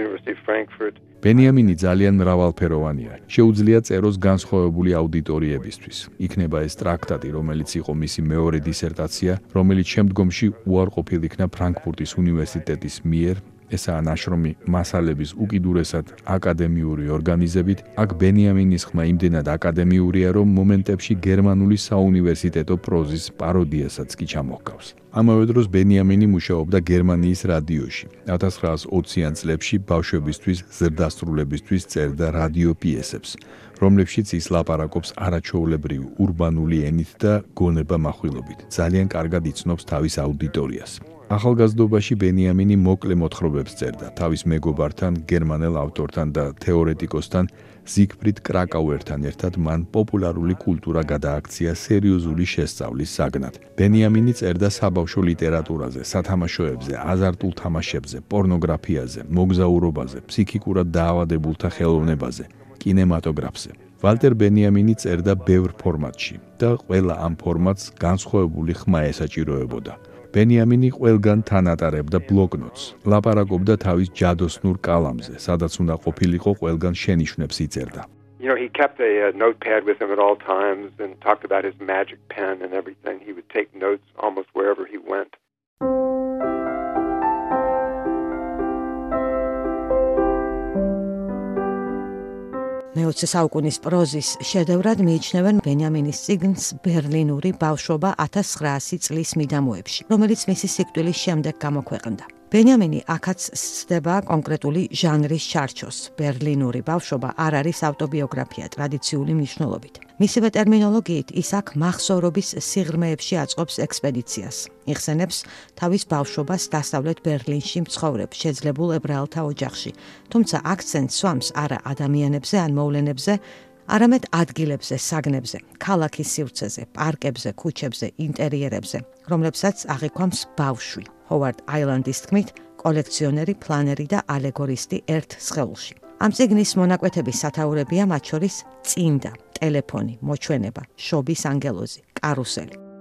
University of Frankfurt. ბენიამინი ძალიან მრავალფეროვანია. შეუძლია წეროს განსხვავებული აუდიტორიებისთვის. იქნება ეს ტრაქტატი, რომელიც იყო მისი მეორე დისერტაცია, რომელიც შემდგომში უარყოფილ იქნა ფრანკფურტის უნივერსიტეტის მიერ ესაა ნაშრომი მასალების უკიდურესად აკადემიური ორგანიზებით, აქ ბენიამინის ხმა იმდენად აკადემიურია, რომ მომენტებში გერმანული საუნივერსიტეტო პროზის პაროდიასაც კი ჩამოჰგავს. ამავე დროს ბენიამინი მუშაობდა გერმანიის რადიოში. 1920-იან წლებში ბავშვებისთვის ზრდასრულებისთვის წერდა რადიო პიესებს, რომლებშიც ის ლაპარაკობს არაჩვეულებრივ ურბანული ენით და გონება მახვილობით. ძალიან კარგად იცნობს თავის აუდიტორიას. ახალგაზრდობაში ბენიამინი მოკლე მოთხრობებს წერდა თავის მეგობართან, გერმანელ ავტორთან და თეორეტიკოსთან ზიგფრიდ კრაკაუერთან ერთად მან პოპულარული კულტურა გადააქცია სერიოზული შესწავლის საგნად. ბენიამინი წერდა საბავშვო ლიტერატურაზე, სათამაშოებზე, აზარტულ თამაშებზე, პორნოგრაფიაზე, მოგზაურობაზე, ფსიქიკურად დაავადებულთა ხელოვნებაზე, კინემატოგრაფზე. ვალტერ ბენიამინი წერდა ბევრ ფორმატში და ყველა ამ ფორმატს განსხვავებული ხმა ესაჭიროებოდა. ბენიამინი ყველგან თანატარებდა ბლოკნოტს. ლაპარაკობდა თავის ჯადოსნურ კალამზე, სადაც უნდა ყოფილიყო ყველგან შენიშვნებს იწერდა. You know, he kept a, a notepad with him at all times and talked about his magic pen and everything. He would take notes almost wherever he went. მე-20 საუკუნის პროზის შედევრად მიიჩნევენ ბენიამინის ციგნს ბერლინური ბავშვობა 1900 წლის მიდამოებში, რომელიც მისი სიკვდილის შემდეგ გამოქვეყნდა. ბენიამინი აქაც ცდება კონკრეტული ჟანრის ჩარჩოს. ბერლინური ბავშვობა არ არის ავტობიოგრაფია ტრადიციული მნიშვნელობით. მისივე ტერმინოლოგიით ის აქ מחსოვრობის სიღრმეებში აწყობს ექსპედიციას. იხსენებს თავის ბავშვობას დასავლეთ ბერლინში მცხოვრებ შეძლებულ ებრაელთა ოჯახში, თუმცა აქცენტს სვამს არა ადამიანებზე ან მოვლენებზე, არამედ ადგილებზე, საგნებზე, ქალაქის სივრცეზე, პარკებზე, ქუჩებზე, ინტერიერებზე, რომლებსაც აღიქვამს ბავშვი. ჰოვარდ აილანდის თქმით, კოლექციონერი, პლანერი და ალეგორისტი ერთ სხეულში. ამ წიგნის მონაკვეთების სათაურებია მათ შორის წინდა, ტელეფონი, მოჩვენება, შობის ანგელოზი, კარუსელი.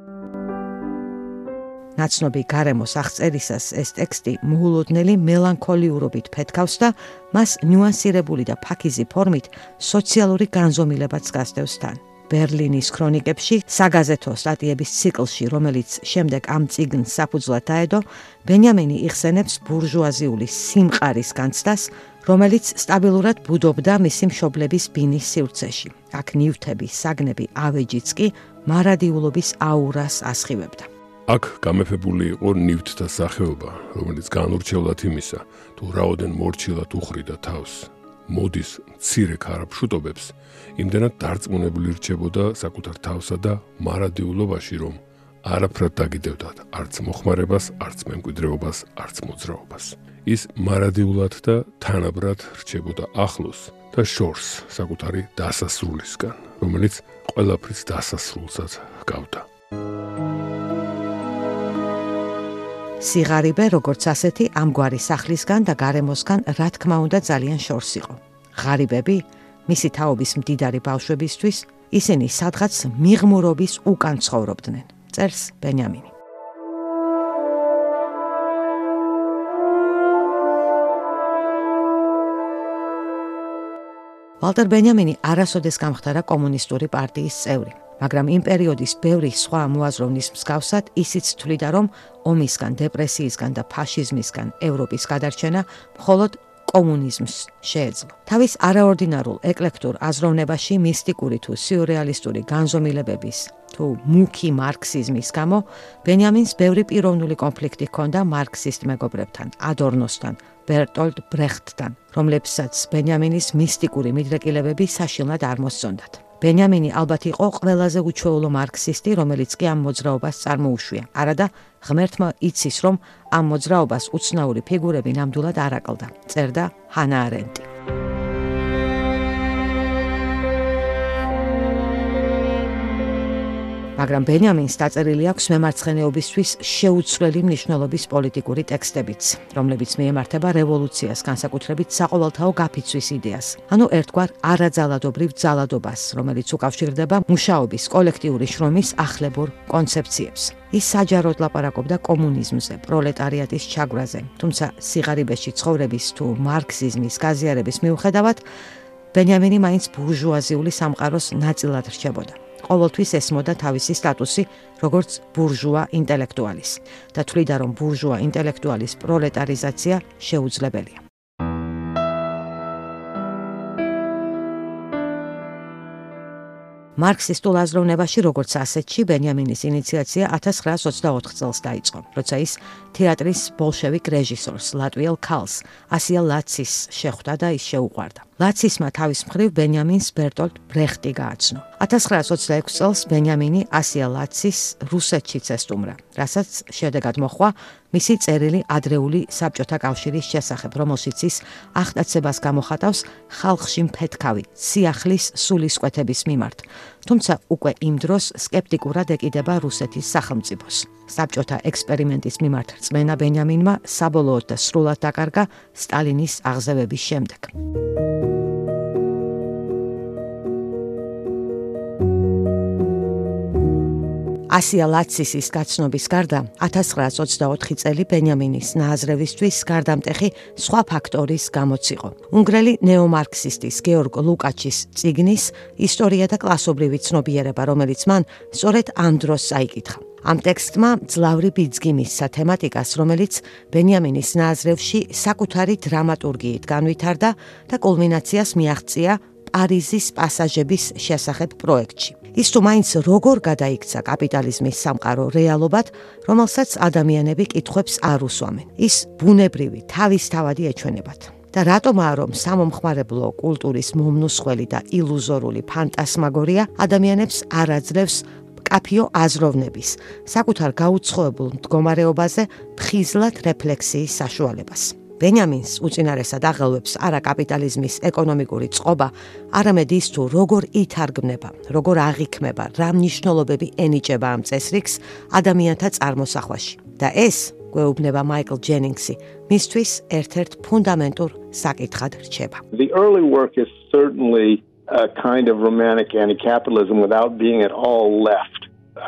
ნაცნობი გარემოს აღწერისას ეს ტექსტი მოულოდნელი მელანქოლიურობით ფეთქავს და მას ნუანსირებული და ფაქიზი ფორმით სოციალური განზომილებაც გასდევს თან. ბერლინის ქრონიკებში საგაზეთო სტატიების ციკლში, რომელიც შემდეგ ამ ციგნს საფუძვლად დაედო, ბენიამინი იხსენებს ბურჟუაზიული სიმყარის განცდას, რომელიც სტაბილურად ბუდობდა მისი მშობლების ბინის სივრცეში. აქ ნივთები, საგნები, ავეჯიც კი მარადიულობის აურას ასხივებდა. აქ გამეფებული იყო ნივთთა სახეობა, რომელიც განურჩევლად იმისა, თუ რაოდენ მორჩილად უხრიდა თავს. მოდის ცირე ქარაფშუტობებს იმდენად დარწმუნებული რჩებოდა საკუთარ თავსა და მარადიულობაში რომ არაფრად დაგიდევდა არც მოხმარებას, არც მემკვიდრეობას, არც მოძრაობას. ის მარადიულად და თანაბრად რჩებოდა ახლოს და შორს საკუთარი დასასრულისგან, რომელიც ყველაფრის დასასრულსაც ჰგავდა. სიღარიბე როგორც ასეთი ამგვარი სახლისგან და გარემოსგან რა თქმა უნდა ძალიან შორს იყო. ღარიბები მისი თაობის მდიდარი ბავშვებისთვის ისინი სადღაც მიღმურობის უკან ცხოვრობდნენ. წერს ბენიამინი. ვალტერ ბენიამინი არასოდეს გამختარა კომუნისტური პარტიის წევრი, მაგრამ იმ პერიოდის ბევრი სხვა მოაზროვნის მსგავსად ისიც თვლიდა, რომ ომისგან, დეპრესიისგან და ფაშიზმისგან ევროპის გადარჩენა მხოლოდ კომუნიზმს შეეძლო. თავის არაორდინარულ ეკლექტურ აზროვნებაში მისტიკური თუ სიურრეალისტური განზომილებების თუ მუქი მარქსიზმის გამო ბენიამინს ბევრი პიროვნული კონფლიქტი ჰქონდა მარქსისტ მეგობრებთან, ადორნოსთან, ბერტოლდ ბრეხტთან, რომლებსაც ბენიამინის მისტიკური მიდრეკილებები საშინლად არ მოსწონდათ. ბენიამინი ალბათ იყო ყველაზე უჩვეულო მარქსისტი, რომელიც კი ამ მოძრაობას წარმოუშვია. არადა ღმერთმა იცის, რომ ამ მოძრაობას უცნაური ფიგურები ნამდვილად არაკლდა. წერდა ჰანა არენტი. მაგრამ ბენიამინს დაწერილი აქვს მემარცხენეობისთვის შეუცვლელი მნიშვნელობის პოლიტიკური ტექსტებიც, რომლებიც მიემართება რევოლუციას, განსაკუთრებით საყოველთაო გაფიცვის იდეას. ანუ ერთგვარ არაძალადობრივ ძალადობას, რომელიც უკავშირდება მუშაობის კოლექტიური შრომის ახლებურ კონცეფციებს. ის საჯაროდ ლაპარაკობდა კომუნიზმზე, პროლეტარიატის ჩაგვრაზე, თუმცა სიღარიბეში ცხოვრების თუ მარქსიზმის გაზიარების მიუხედავად, ბენიამინი მაინც ბურჟუაზიული სამყაროს ნაწილად რჩებოდა. ყოველთვის ესმოდა თავისი სტატუსი როგორც ბურჟუა ინტელექტუალის და თვლიდა რომ ბურჟუა ინტელექტუალის პროლეტარიზაცია შეუძლებელია. მარქსისტულ აზროვნებაში როგორც ასეთში ბენიამინის ინიციაცია 1924 წელს დაიწყო, როცა ის თეატრის ბოლშევიკ რეჟისორს ლატვიელ ქალს ასია ლაცის შეხვდა და ის შეუყვარდა. ლაცისმა თავის მხრივ ბენიამინს ბერტოლტ ბრეხტი გააცნო. 1926 წელს ბენიამინი ასია ლაცის რუსეთში წესტუმრა, რასაც შედეგად მოხვა მისი წერილი ადრეული საბჭოთა კავშირის შესახებ, რომელშიც ის ახტაცებას გამოხატავს ხალხში მფეთქავი სიახლის სულისკვეთების მიმართ. თუმცა უკვე იმ დროს скеპტიკურად ეკიდება რუსეთის სახელმწიფოს. საბჭოთა ექსპერიმენტის მიმართ წმენა ბენიამინმა საბოლოოდ და სრულად დაკარგა სტალინის აღზევების შემდეგ. ასია ლაცისის გაცნობის გარდა 1924 წელი ბენიამინის ნააზრევისთვის გარდამტეხი სხვა ფაქტორის გამოციყო. უნგრელი ნეომარქსისტის გეორგ ლუკაჩის ციგნის ისტორია და კლასობრივი ცნობიერება, რომელიც მან სწორედ ამ დროს წაიკითხა. ამ ტექსტმა ძლავრი ბიძგი მისცა თემატიკას, რომელიც ბენიამინის ნააზრევში საკუთარი დრამატურგიით განვითარდა და კულმინაციას მიაღწია პარიზის პასაჟების შესახებ პროექტში. ის თუ მაინც როგორ გადაიქცა კაპიტალიზმის სამყარო რეალობად, რომელსაც ადამიანები კითხვებს არ უსვამენ. ის ბუნებრივი თავისთავადი ეჩვენებათ. და რატომაა რომ სამომხმარებლო კულტურის მომნუსხველი და ილუზორული ფანტასმაგორია ადამიანებს არაძლევს კაფიო აზროვნების, საკუთარ გაუცხოებულ მდგომარეობაზე ფხიზლად რეფლექსიის საშუალებას. ბენიამინს უწინარესად აღელვებს არა კაპიტალიზმის ეკონომიკური წყობა, არამედ ის თუ როგორ ითარგმნება, როგორ აღიქმება, რა მნიშვნელობები ენიჭება ამ წესრიგს ადამიანთა წარმოსახვაში. და ეს გვეუბნება მაიკლ ჯენინგსი, მისთვის ერთ-ერთ ფუნდამენტურ საკითხად რჩება. The early work is certainly a kind of romantic anti-capitalism without being at all left.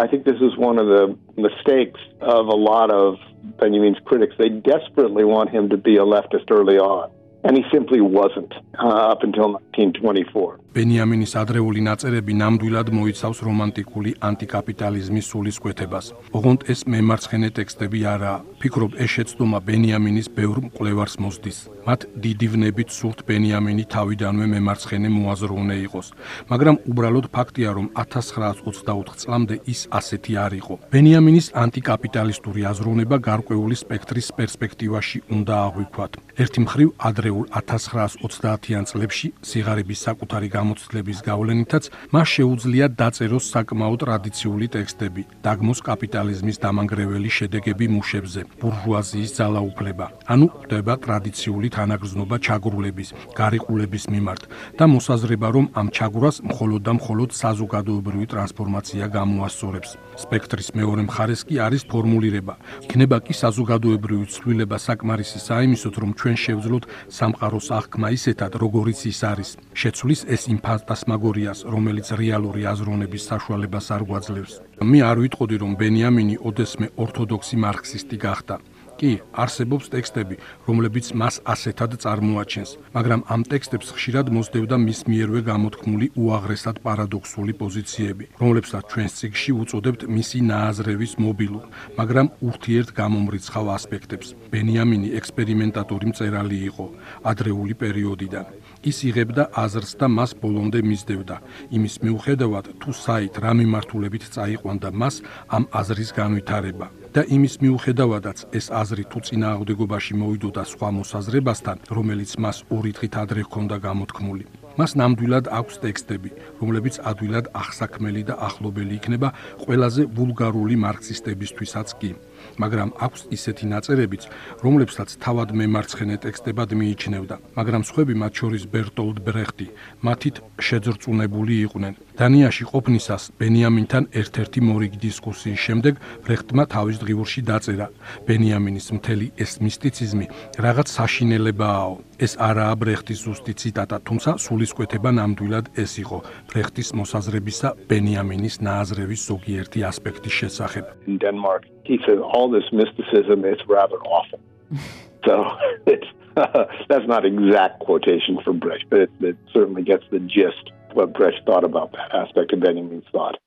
I think this is one of the mistakes of a lot of Benjamin's critics. They desperately want him to be a leftist early on, and he simply wasn't uh, up until 1924. ბენიამინის ადრეული ნაწერები ნამდვილად მოიცავს რომანტიკული ანტიკაპიტალიზმის სულისკვეთებას. ოღონდ ეს მემარცხენე ტექსტები არაა. ფიქრობ, ეს შეცდომა ბენიამინის ბევრ მკვლევარს მოსდის. მათ დიდი ვნებით სურთ ბენიამინი თავიდანვე მემარცხენე მოაზროვნე იყოს, მაგრამ უბრალოდ ფაქტია, რომ 1924 წლამდე ის ასეთი არ იყო. ბენიამინის ანტიკაპიტალისტური აზროვნება გარკვეული სპექტრის პერსპექტივაში უნდა აღვიქვათ. ერთი მხრივ ადრეულ 1930-იან წლებში სიღარიბის საკუთარი გამოცდილების გავლენითაც მას შეუძლია დაწეროს საკმაოდ ტრადიციული ტექსტები, დაგმოს კაპიტალიზმის დამანგრეველი შედეგები მუშებზე, ბურჟუაზიის ძალაუფლება. ანუ ხდება ტრადიციული თანაგრძნობა ჩაგრულების, გარიყულების მიმართ და მოსაზრება, რომ ამ ჩაგვრას მხოლოდ და მხოლოდ საზოგადოებრივი ტრანსფორმაცია გამოასწორებს. სპექტრის მეორე მხარეს კი არის ფორმულირება. იქნება კი საზოგადოებრივი ცვლილება საკმარისი საიმისოთ, რომ ჩვენ შევძლოთ სამყაროს აღქმა ისეთად, როგორიც ის არის. შეცვლის ეს იმ ფანტასმაგორიას, რომელიც რეალური აზროვნების საშუალებას არ გვაძლევს. მე არ ვიტყოდი, რომ ბენიამინი ოდესმე ორთოდოქსი მარქსისტი გახდა. კი, არსებობს ტექსტები, რომლებიც მას ასეთად წარმოაჩენს, მაგრამ ამ ტექსტებს ხშირად მოსდევდა მის მიერვე გამოთქმული უაღრესად პარადოქსული პოზიციები, რომლებსაც ჩვენ ციგში უწოდებთ მისი ნააზრევის მობილურ, მაგრამ ურთიერთ გამომრიცხავ ასპექტებს. ბენიამინი ექსპერიმენტატორი მწერალი იყო ადრეული პერიოდიდან. ის იღებდა აზრს და მას ბოლომდე მისდევდა. იმის მიუხედავად, თუ საით რა მიმართულებით წაიყვანდა მას ამ აზრის განვითარება და იმის მიუხედავადაც ეს აზრი თუ წინააღმდეგობაში მოვიდოდა სხვა მოსაზრებასთან, რომელიც მას ორი დღით ადრე ჰქონდა გამოთქმული. მას ნამდვილად აქვს ტექსტები, რომლებიც ადვილად ახსაქმელი და ახლობელი იქნება ყველაზე ვულგარული მარქსისტებისთვისაც კი. მაგრამ აქვს ისეთი ნაწერებიც, რომლებსაც თავად მემარცხენე ტექსტებად მიიჩნევდა, მაგრამ სხვები მათ შორის ბერტოლდ ბრეხტი მათით შეძრწუნებული იყვნენ. დანიაში ყოფნისას ბენიამინთან ერთ-ერთი მორიგი დისკუსიის შემდეგ ბრეხტმა თავის დღიურში დაწერა: ბენიამინის მთელი ეს მისტიციზმი რაღაც საშინელებააო. ეს არაა ბრეხტის ზუსტი ციტატა, თუმცა სულისკვეთება ნამდვილად ეს იყო ბრეხტის მოსაზრებისა ბენიამინის ნააზრევის ზოგიერთი ასპექტის შესახებ. In Denmark, he says all this mysticism is rather awful. so it's, uh, that's not exact quotation from Brecht, but it, it certainly gets the gist what Brecht thought about that aspect of Benjamin's thought.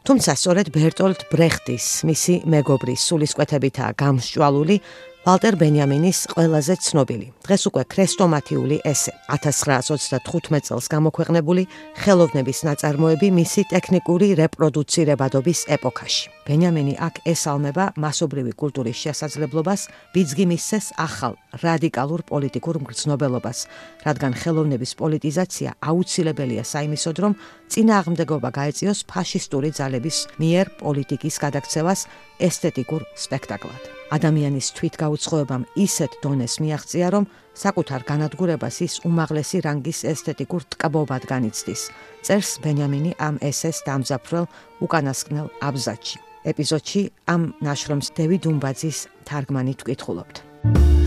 თუმცა სწორედ ბერტოლდ ბრეხტის, მისი მეგობრის სულისკვეთებითაა გამსჭვალული ვალტერ ბენიამინის ყველაზე ცნობილი დღეს უკვე ქრესტომათიული ესე 1935 წელს გამოქვეყნებული ხელოვნების ნაწარმოები მისი ტექნიკური რეპროდუცირებადობის ეპოქაში. ბენიამინი აქ ესალმება მასობრივი კულტურის შესაძლებლობას, ბიძგი მისცეს ახალ რადიკალურ პოლიტიკურ მგრძნობელობას, რადგან ხელოვნების პოლიტიზაცია აუცილებელია საიმისოდ, რომ წინააღმდეგობა გაეწიოს ფაშისტური ძალების მიერ პოლიტიკის გადაქცევას ესთეტიკურ სპექტაკლად. ადამიანის თვითგაუცხოებამ ისეთ დონეს მიაღწია, რომ საკუთარ განადგურებას ის უმაღლესი რანგის ესთეტიკურ ტკბობად განიცდის. წერს ბენიამინი ამ ესეს დამზაფრელ უკანასკნელ აბზაჩი. ეპიზოდში ამ ნაშრომს დევიდ უმბაძის თარგმანით ვკითხულობთ.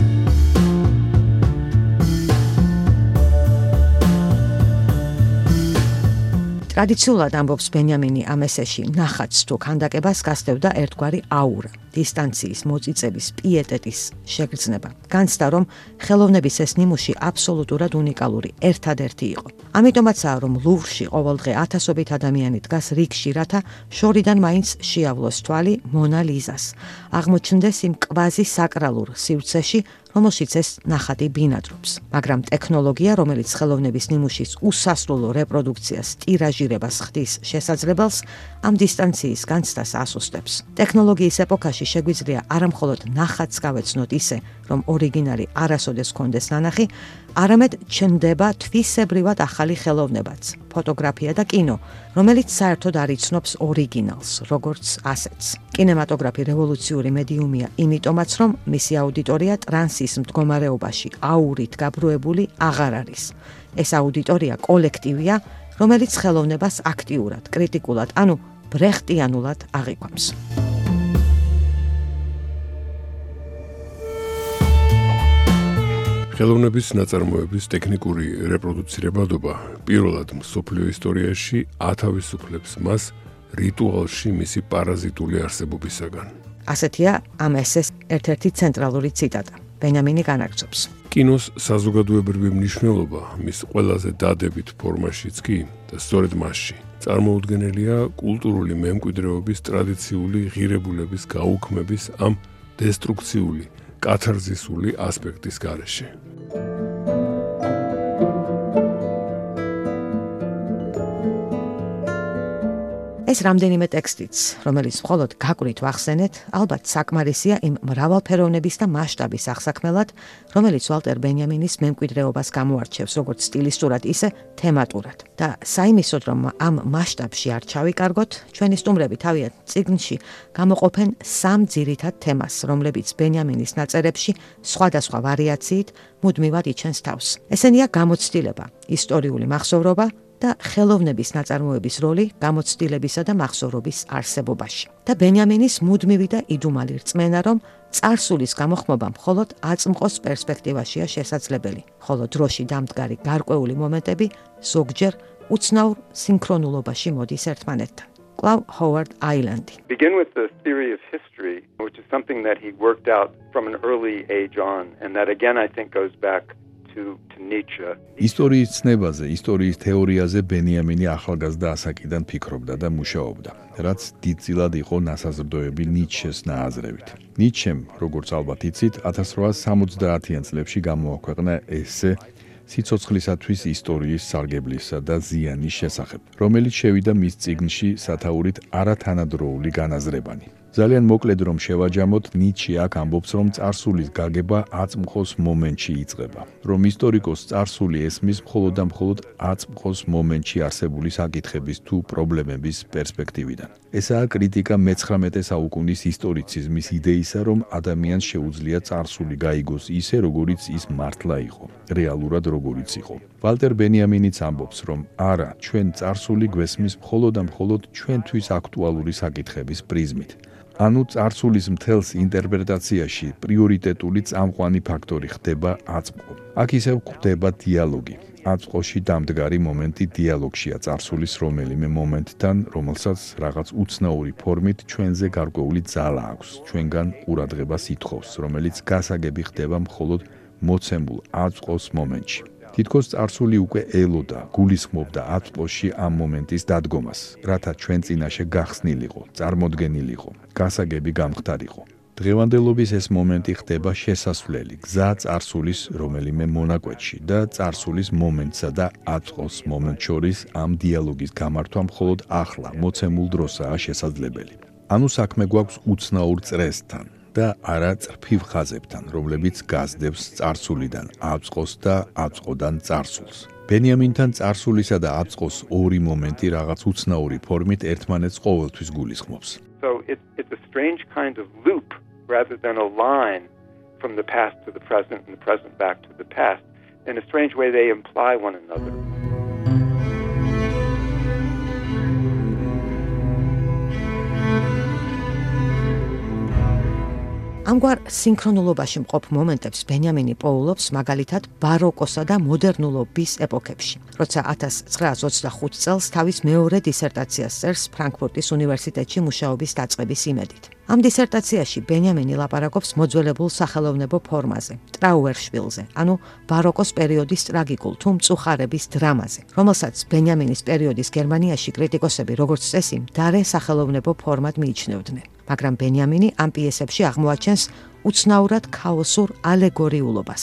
ტრადიციულად ამბობს ბენიამინი ამ ესეში, ნახაც თუ ქანდაკებას გასდევდა ერთგვარი აურა. დისტანციის მოწიწების პიეტეტის შეგრძნება. განცდა რომ ხელოვნების ეს ნიმუში აბსოლუტურად უნიკალური, ერთადერთი იყო. ამიტომაცაა რომ ლუვრში ყოველდღე ათასობით ადამიანი დგას რიგში, რათა შორიდან მაინც შეავლოს თვალი მონა ლიზას. აღმოჩნდეს იმ კვაზი საკრალურ სივრცეში, რომელშიც ეს ნახატი ბინადრობს. მაგრამ ტექნოლოგია, რომელიც ხელოვნების ნიმუშის უსასრულო რეპროდუქციას ტირაჟირებას ხდის შესაძლებელს, ამ დისტანციის განცდას ასუსტებს. ტექნოლოგიის ეპოქაში შეგვიძლია არამხოლოდ ნახატს გავეცნოთ ისე, რომ ორიგინალი არასოდეს კონდეს ნანახი, არამედ ჩნდება თვისებრივად ახალი ხელოვნებაც, ფოტოგრაფია და კინო, რომელიც საერთოდ არ იცნობს ორიგინალს, როგორც ასეთს. კინემატოგრაფი რევოლუციური მედიუმია, იმიტომაც რომ მისი აუდიტორია ტრანსის მდგომარეობაში აურით გაბრუებული აღარ არის. ეს აუდიტორია კოლექტივია, რომელიც ხელოვნებას აქტიურად, კრიტიკულად, ანუ ბრეხტიანულად აღიქვამს. ხელოვნების ნაწარმოების ტექნიკური რეპროდუცირებადობა პირველად მსოფლიო ისტორიაში ათავისუფლებს მას რიტუალში მისი პარაზიტული არსებობისაგან. ასეთია ამ ესეს ერთ-ერთი ცენტრალური ციტატა. ბენიამინი განაგრძობს. კინოს საზოგადოებრივი მნიშვნელობა მის ყველაზე დადებით ფორმაშიც კი და სწორედ მასში წარმოუდგენელია კულტურული მემკვიდრეობის ტრადიციული ღირებულების გაუქმების ამ დესტრუქციული კათარზისული ასპექტის გარეშე. ეს რამდენიმე ტექსტიც, რომელიც მხოლოდ გაკვირით ვახსენეთ, ალბათ საკმარისია იმ მრავალფეროვნების და მასშტაბის აღსაქმელად, რომელიც ვალტერ ბენიამინის მემკვიდრეობას გამოარჩევს როგორც სტილისტურად, ისე თემატურად. და საიმისოდ, რომ ამ მასშტაბში არ ჩავიკარგოთ, ჩვენი სტუმრები თავიანთ ციგნში გამოყოფენ სამ ძირითად თემას, რომლებიც ბენიამინის ნაწერებში სხვადასხვა ვარიაციით მუდმივად იჩენს თავს. ესენია გამოცდილება, ისტორიული მახსოვრობა, და ხელოვნების ნაწარმოების როლი გამოცდილებისა და მახსოვრობის არსებობაში. და ბენიამინის მუდმივი და იდუმალი რწმენა, რომ царსულის გამოხმობა მხოლოდ აწმყოს პერსპექტივაშია შესაძლებელი, ხოლო დროში დამდგარი გარკვეული მომენტები ზოგჯერ უცნაურ სინქრონულობაში მოდის ერთმანეთთან. კлау ჰოვარდ აილანდი. Begin with the theory of history, which is something that he worked out from an early age on and that again I think goes back ისტორიის ცნებაზე, ისტორიის თეორიაზე ბენიამინი ახალგაზრდა ასაკიდან ფიქრობდა და მუშაობდა, რაც დიდწილად იყო ნასაზრდოები ნიჩეს ნააზრევით. ნიჩემ, როგორც ალბათ იცით, 1870-იან წლებში გამოაქვეყნა ესე სიცოცხლისათვის ისტორიის სარგებლისა და ზიანის შესახებ, რომელიც შევიდა მის წიგნში სათაურით არათანადროული განაზრებანი. ძალიან მოკლედ რომ შევაჯამოთ, ნიცშე აქ ამბობს, რომ царსულის გაგება აწმყოს მომენტში იწყება, რომ ისტორიკოს царსული ესმის მხოლოდ და მხოლოდ აწმყოს მომენტში არსებული საკითხების თუ პრობლემების პერსპექტივიდან. ესაა კრიტიკა მე-19 საუკუნის ისტორიციზმის იდეისა, რომ ადამიანს შეუძლია царსული გაიგოს ისე, როგორიც ის მართლა იყო, რეალურად როგორიც იყო. ვალტერ ბენიამინიც ამბობს, რომ არა, ჩვენ царსული გვესმის მხოლოდ და მხოლოდ ჩვენთვის აქტუალური საკითხების პრიზმით. ანუ წარსულის მთელს ინტერპრეტაციაში პრიორიტეტული წამყვანი ფაქტორი ხდება აწყო. აქ ისევ ხდება დიალოგი. აწყოში დამდგარი მომენტი დიალოგშია წარსულის რომელიმე მომენტთან, რომელსაც რაღაც უცნაური ფორმით ჩვენზე გარკვეული ძალა აქვს, ჩვენგან ყურადღებას ითხოვს, რომელიც გასაგები ხდება მხოლოდ მოცემულ აწყოს მომენტში. თითქოს წარსული უკვე ელოდა, გულისხმობდა ათპლოში ამ მომენტის დადგომას, რათა ჩვენ წინაშე გახსნილიყო, წარმოდგენილიყო, გასაგები გამختارიყო. დღევანდელობის ეს მომენტი ხდება შესასვლელი გზა წარსულის რომელიმე მონაკვეთში და წარსულის მომენტსა და ათყოს მომენტ შორის ამ დიალოგის გამართვა მხოლოდ ახლა მოცემულ დროსაა შესაძლებელი. ანუ საქმე გვაქვს უცნაურ წრესთან, და არა წრფივ ხაზებთან, რომლებიც გაზდებს წარსულიდან აწყოს და აწყოდან წარსულს. ბენიამინთან წარსულისა და აწყოს ორი მომენტი რაღაც უცნაური ფორმით ერთმანეთს ყოველთვის გულისხმობს. So it's it's a strange kind of loop rather than a line from the past to the present and the present back to the past. In a strange way they imply one another. ამგვარ სინქრონულობაში მყოფ მომენტებს ბენიამინი პოულობს მაგალითად ბაროკოსა და მოდერნულობის ეპოქებში. როცა 1925 წელს თავის მეორე დისერტაციას წერს ფრანკფურტის უნივერსიტეტში მუშაობის დაწყების იმედით. ამ დისერტაციაში ბენიამინი ლაპარაკობს მოძველებულ სახელოვნებო ფორმაზე, ტრაუერშვილზე, ანუ ბაროკოს პერიოდის ტრაგიკულ თუ მწუხარების დრამაზე, რომელსაც ბენიამინის პერიოდის გერმანიაში კრიტიკოსები როგორც წესი დარე სახელოვნებო ფორმად მიიჩნევდნენ. მაგრამ ბენიამინი ამ პიესებში აღმოაჩენს უცნაურად ქაოსურ ალეგორიულობას,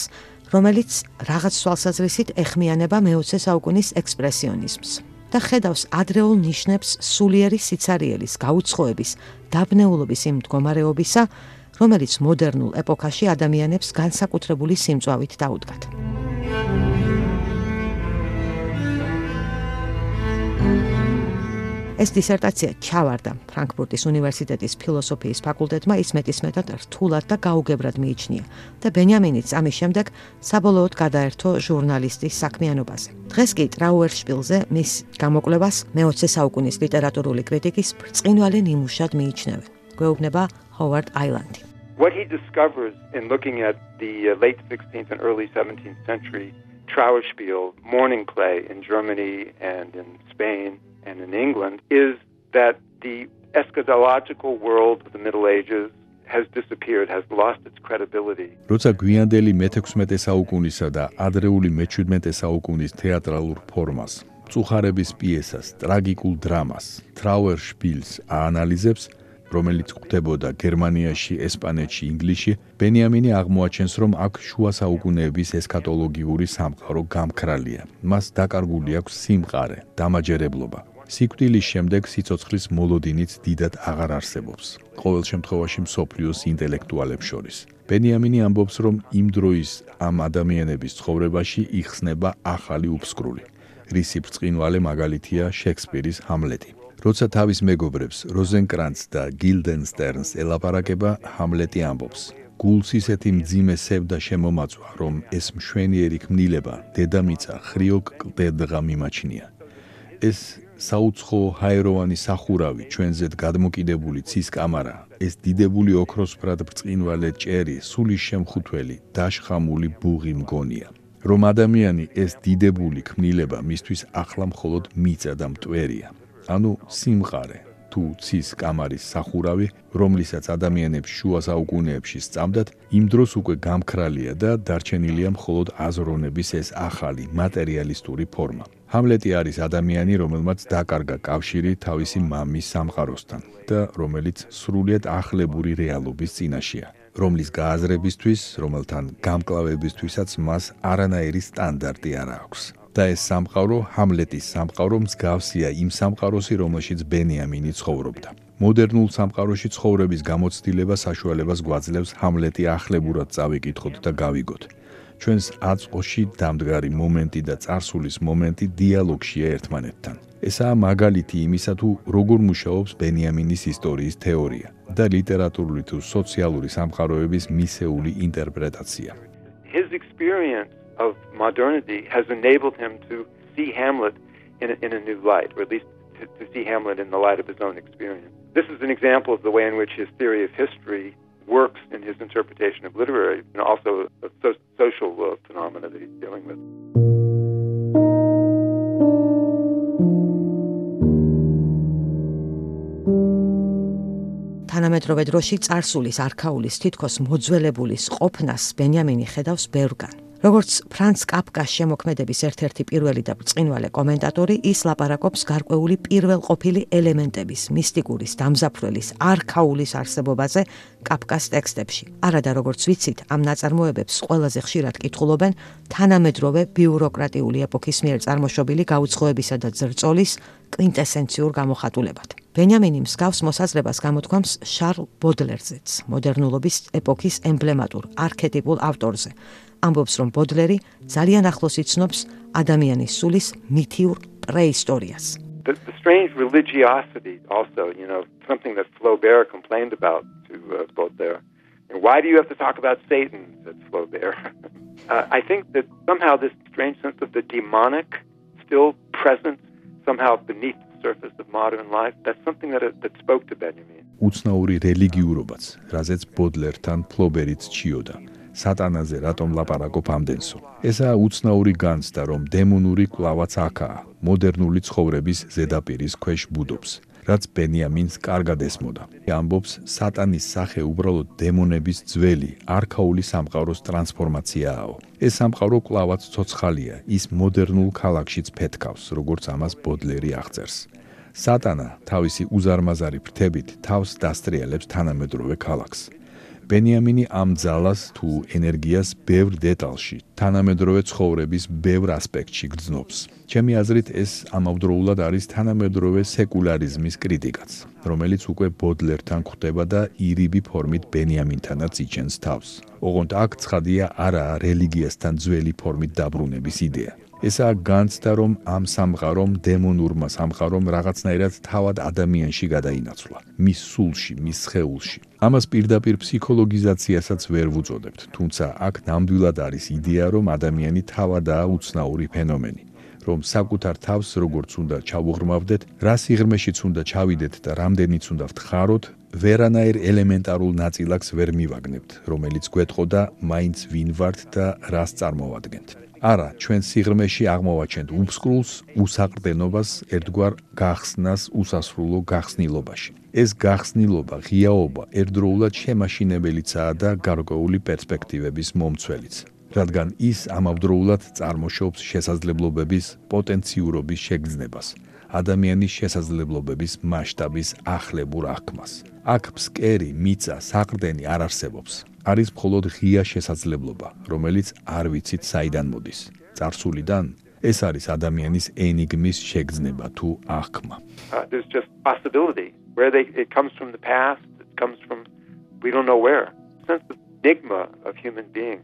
რომელიც რაღაც თვალსაზრისით ეხმიანება მე-20 საუკუნის ექსპრესიონიზმს და ხედავს ადრეულ ნიშნებს სულიერი სიცარიელის გაუცხოების, დაბნეულობის იმ მდგომარეობისა, რომელიც მოდერნულ ეპოქაში ადამიანებს განსაკუთრებული სიმწვავით დაუდგათ. ეს დისერტაცია ჩავარდა ფრანკფურტის უნივერსიტეტის ფილოსოფიის ფაკულტეტმა ის მეტისმეტად რთულად და გაუგებრად მიიჩნია და ბენიამინიც ამის შემდეგ საბოლოოდ გადაერთო ჟურნალისტის საქმიანობაზე. დღეს კი ტრაუერშპილზე მის გამოკვლევას მე-20 საუკუნის ლიტერატურული კრიტიკის ბრწყინვალე ნიმუშად მიიჩნევენ. გვეუბნება ჰოვარდ აილანდი. What he discovers in looking at the uh, late 16th and early 17th century Trauerspiel mourning play in Germany and in Spain and in England is that the eschatological world of the Middle Ages has disappeared has lost its credibility. როცა გვიანდელი მე-16 საუკუნისა და ადრეული მე-17 საუკუნის თეატრალურ ფორმას, წუხარების პიესას, ტრაგიკულ დრამას, ტრაუერშპილს აანალიზებს, რომელიც ხდებოდა გერმანიაში, ესპანეთში, ინგლისში, ბენიამინი აღმოაჩენს, რომ აქ შუა საუკუნეების ესქატოლოგიური სამყარო გამქრალია. მას დაკარგული აქვს სიმყარე, დამაჯერებლობა. სიკვდილის შემდეგ სიცოცხლის მოლოდინიც დიდად აღარ არსებობს. ყოველ შემთხვევაში მსოფლიოს ინტელექტუალებს შორის. ბენიამინი ამბობს, რომ იმ დროის ამ ადამიანების ცხოვრებაში იხსნება ახალი უფსკრული. რისი ბრწყინვალე მაგალითია შექსპირის ჰამლეტი. როცა თავის მეგობრებს როზენკრანც და გილდენსტერნს ელაპარაკება, ჰამლეტი ამბობს: გულს ისეთი მძიმე სევდა შემომაწვა, რომ ეს მშვენიერი ქმნილება დედამიწა ხრიოკ კლდედღა მიმაჩნია. ეს საუცხო ჰაეროვანი სახურავი ჩვენზეთ გადმოკიდებული ცის კამარა ეს დიდებული ოქროსფრად ბრწყინვალე ჭერი სულის შემხუთველი დაშხამული ბუღი მგონია. რომ ადამიანი ეს დიდებული ქმნილება მისთვის ახლა მხოლოდ მიწა და მტვერია. ანუ სიმყარე თუ ცის კამარის სახურავი რომლისაც ადამიანებს შუა საუკუნეებში სწამდათ იმ დროს უკვე გამქრალია და დარჩენილია მხოლოდ აზროვნების ეს ახალი მატერიალისტური ფორმა ჰამლეტი არის ადამიანი, რომელმაც დაკარგა კავშირი თავისი მამის სამყაროსთან და რომელიც სრულიად ახლებური რეალობის წინაშეა, რომლის გააზრებისთვის, რომელთან გამკლავებისთვისაც მას არანაირი სტანდარტი არ აქვს. და ეს სამყარო ჰამლეტის სამყარო მსგავსია იმ სამყაროსი, რომელშიც ბენიამინი ცხოვრობდა. მოდერნულ სამყაროში ცხოვრების გამოცდილება საშუალებას გვაძლევს ჰამლეტი ახლებურად წავიკითხოთ და გავიგოთ. ჩვენს აწყოში დამდგარი მომენტი და წარსულის მომენტი დიალოგშია ერთმანეთთან. ესაა მაგალითი იმისა, თუ როგორ მუშაობს ბენიამინის ისტორიის თეორია და ლიტერატურული თუ სოციალური სამყაროების მისეული ინტერპრეტაცია. His experience of modernity has enabled him to see Hamlet in a, in a new light, or at least to, to see Hamlet in the light of his own experience. This is an example of the way in which his theory of history works in his interpretation of literary and also a so social uh, phenomena that he's dealing with. თანამედროვე დროში царსულის არქაულის თითქოს მოძველებულის ყოფნას ბენიამინი ხედავს ბევრგან. როგორც ფრანც კაფკას შემოქმედების ერთ-ერთი პირველი და ბრწყინვალე კომენტატორი, ის ლაპარაკობს გარკვეული პირველყოფილი ელემენტების, მისტიკურის, დამზაფრველის, არქაულის არსებობაზე კაფკას ტექსტებში. არადა როგორც ვიცით, ამ ნაწარმოებებს ყველაზე ხშირად კითხულობენ თანამედროვე ბიუროკრატიული ეპოქის მიერ წარმოშობილი გაუცხოებისა და ზრწოლის კვინტესენციურ გამოხატულებად. ბენიამინი მსგავს მოსაზრებას გამოთქვამს შარლ ბოდლერზეც, მოდერნულობის ეპოქის ემბლემატურ არქეტიპულ ავტორზე. ამბობს, რომ ბოდლერი ძალიან ახლოს იცნობს ადამიანის სულის მითიურ პრეისტორიას. The, the strange religiosity also, you know, something that Flaubert complained about to uh, Baudelaire. And why do you have to talk about Satan? said Flaubert. uh, I think that somehow this strange sense of the demonic still present somehow beneath the surface of modern life, that's something that, that spoke to Benjamin. უცნაური რელიგიურობაც, რაზეც ბოდლერთან ფლობერიც ჩიოდა. სატანაზე რატომ ლაპარაკობ ამდენსო? ესაა უცნაური განცდა, რომ დემონური კლავაც აქაა, მოდერნული ცხოვრების ზედაპირის ქვეშ ბუდობს. რაც ბენიამინს კარგად ესმოდა. ამბობს, სატანის სახე უბრალოდ დემონების ძველი, არქაული სამყაროს ტრანსფორმაციაა. ეს სამყარო კლავაც ცოცხალია, ის მოდერნულ ქალაქშიც ფეთქავს, როგორც ამას ბოდლერი აღწერს. სატანა თავისი უზარმაზარი ფრთებით თავს დასტრიალებს თანამედროვე ქალაქს. ბენიამინი ამ ძალას თუ ენერგიას ბევრ დეტალში, თანამედროვე ცხოვრების ბევრ ასპექტში გრძნობს. ჩემი აზრით ეს ამავდროულად არის თანამედროვე სეკულარიზმის კრიტიკაც, რომელიც უკვე ბოდლერთან ხვდება და ირიბი ფორმით ბენიამინთანაც იჩენს თავს. ოღონდ აქ ცხადია არა რელიგიასთან ძველი ფორმით დაბრუნების იდეა. ესაა განცდა რომ ამ სამყარომ დემონურმა სამყარომ რაღაცნაირად თავად ადამიანში გადაინაცვლა მის სულში მის ხეულში ამას პირდაპირ ფსიქოლოგიზაციასაც ვერ ვუწოდებთ თუმცა აქ ნამდვილად არის იდეა რომ ადამიანი თავადაა უცნაური ფენომენი რომ საკუთარ თავს როგორც უნდა ჩავუღრმავდეთ რა სიღრმეშიც უნდა ჩავიდეთ და რამდენიც უნდა ვთხაროთ ვერანაირ ელემენტარულ ნაწილაკს ვერ მივაგნებთ რომელიც გვეთყოდა მაინც ვინ ვართ და რას წარმოვადგენთ არა, ჩვენ სიღრმეში აღმოვაჩენთ უბსკრულს, უსაყრდენობას, ერთგვარ გახსნას უსასრულო გახსნილობაში. ეს გახსნილობა, ღიაობა ერთდროულად შემაშინებელიცაა და გარკვეული პერსპექტივების მომცველიც, რადგან ის ამავდროულად წარმოშობს შესაძლებლობების პოტენციურობის შეგრძნებას, ადამიანის შესაძლებლობების მასშტაბის ახლებურ აღქმას. აქ ფსკერი, მიწა, საყრდენი არ არსებობს. არის მხოლოდ ღია შესაძლებლობა, რომელიც არ ვიცით საიდან მოდის. царსულიდან ეს არის ადამიანის ენიგმის შეგრძნება თუ აღქმა. Uh, there's just possibility where they, it comes from the past, it comes from we don't know where. Sense of enigma of human being.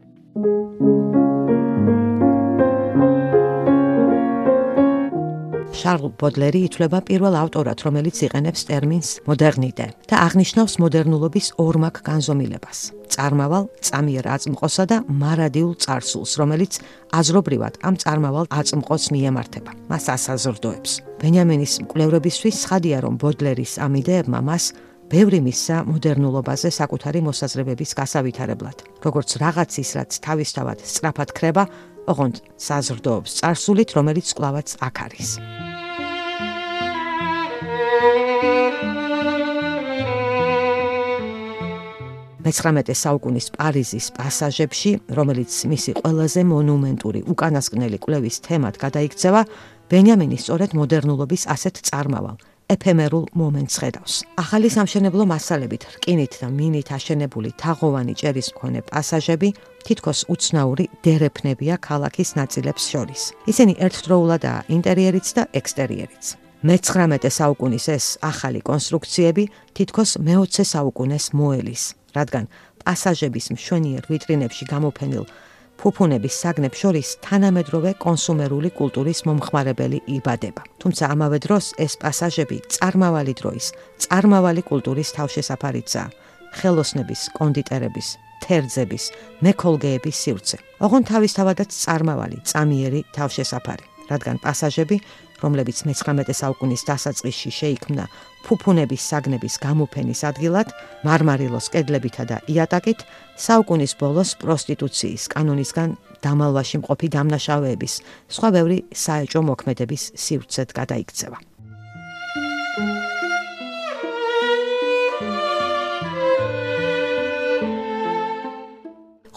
შარლ ბოდლერი ითვლება პირველ ავტორად, რომელიც იყენებს ტერმინს მოდერნიტე და აღნიშნავს მოდერნულობის ორმაგ განზომილებას. წარმავალ, წამიერ აწმყოსა და მარადიულ царსულს, რომელიც აზრობრივად ამ წარმავალ აწმყოს მიემართება. მას ასაზრდოებს. ბენიამინის მკვლევრებისთვის ცხადია, რომ ბოდლერის ამ იდეებმა მას ბევრი მისცა მოდერნულობაზე საკუთარი მოსაზრებების გასავითარებლად, როგორც რაღაც ის, რაც თავისთავად სწრაფად ხრება, ოღონდ საზრდოობს წარსულით, რომელიც კლავაც აქ არის. მე-19 საუკუნის პარიზის პასაჟებში, რომელიც მისი ყველაზე მონუმენტური უკანასკნელი კვლევის თემად გადაიქცევა, ბენიამინი სწორედ მოდერნულობის ასეთ წარმავალ ეფემერულ მომენტს ხედავს. ახალი სამშენებლო მასალებით, რკინით და მინით აშენებული თაღოვანი ჭერის მქონე პასაჟები თითქოს უცნაური დერეფნებია ქალაქის ნაწილებს შორის. ისინი ერთდროულადაა ინტერიერიც და ექსტერიერიც. მე-19 საუკუნის ეს ახალი კონსტრუქციები თითქოს მე-20 საუკუნეს მოელის. რადგან პასაჟების მშვენიერ ვიტრინებში გამოფენილ ფუფუნების საგნებს შორის თანამედროვე კონსუმერული კულტურის მომხმარებელი იბადება. თუმცა ამავე დროს ეს პასაჟები წარმავალი დროის, წარმავალი კულტურის თავშესაფარიცაა. ხელოსნების, კონდიტერების, თერძების, მექოლგეების სივრცე. ოღონ თავისთავადაც წარმავალი, წამიერი თავშესაფარი, რადგან პასაჟები რომლებიც მე-19 საუკუნის დასაწყისში შეიქმნა ფუფუნების საგნების გამოფენის ადგილად, მარმარილოს კედლებითა და იატაკით, საუკუნის ბოლოს პროსტიტუციის კანონისგან დამალვაში მყოფი დამნაშავეების, სხვა ბევრი საეჭო მოქმედების სივრცეთ გადაიქცევა.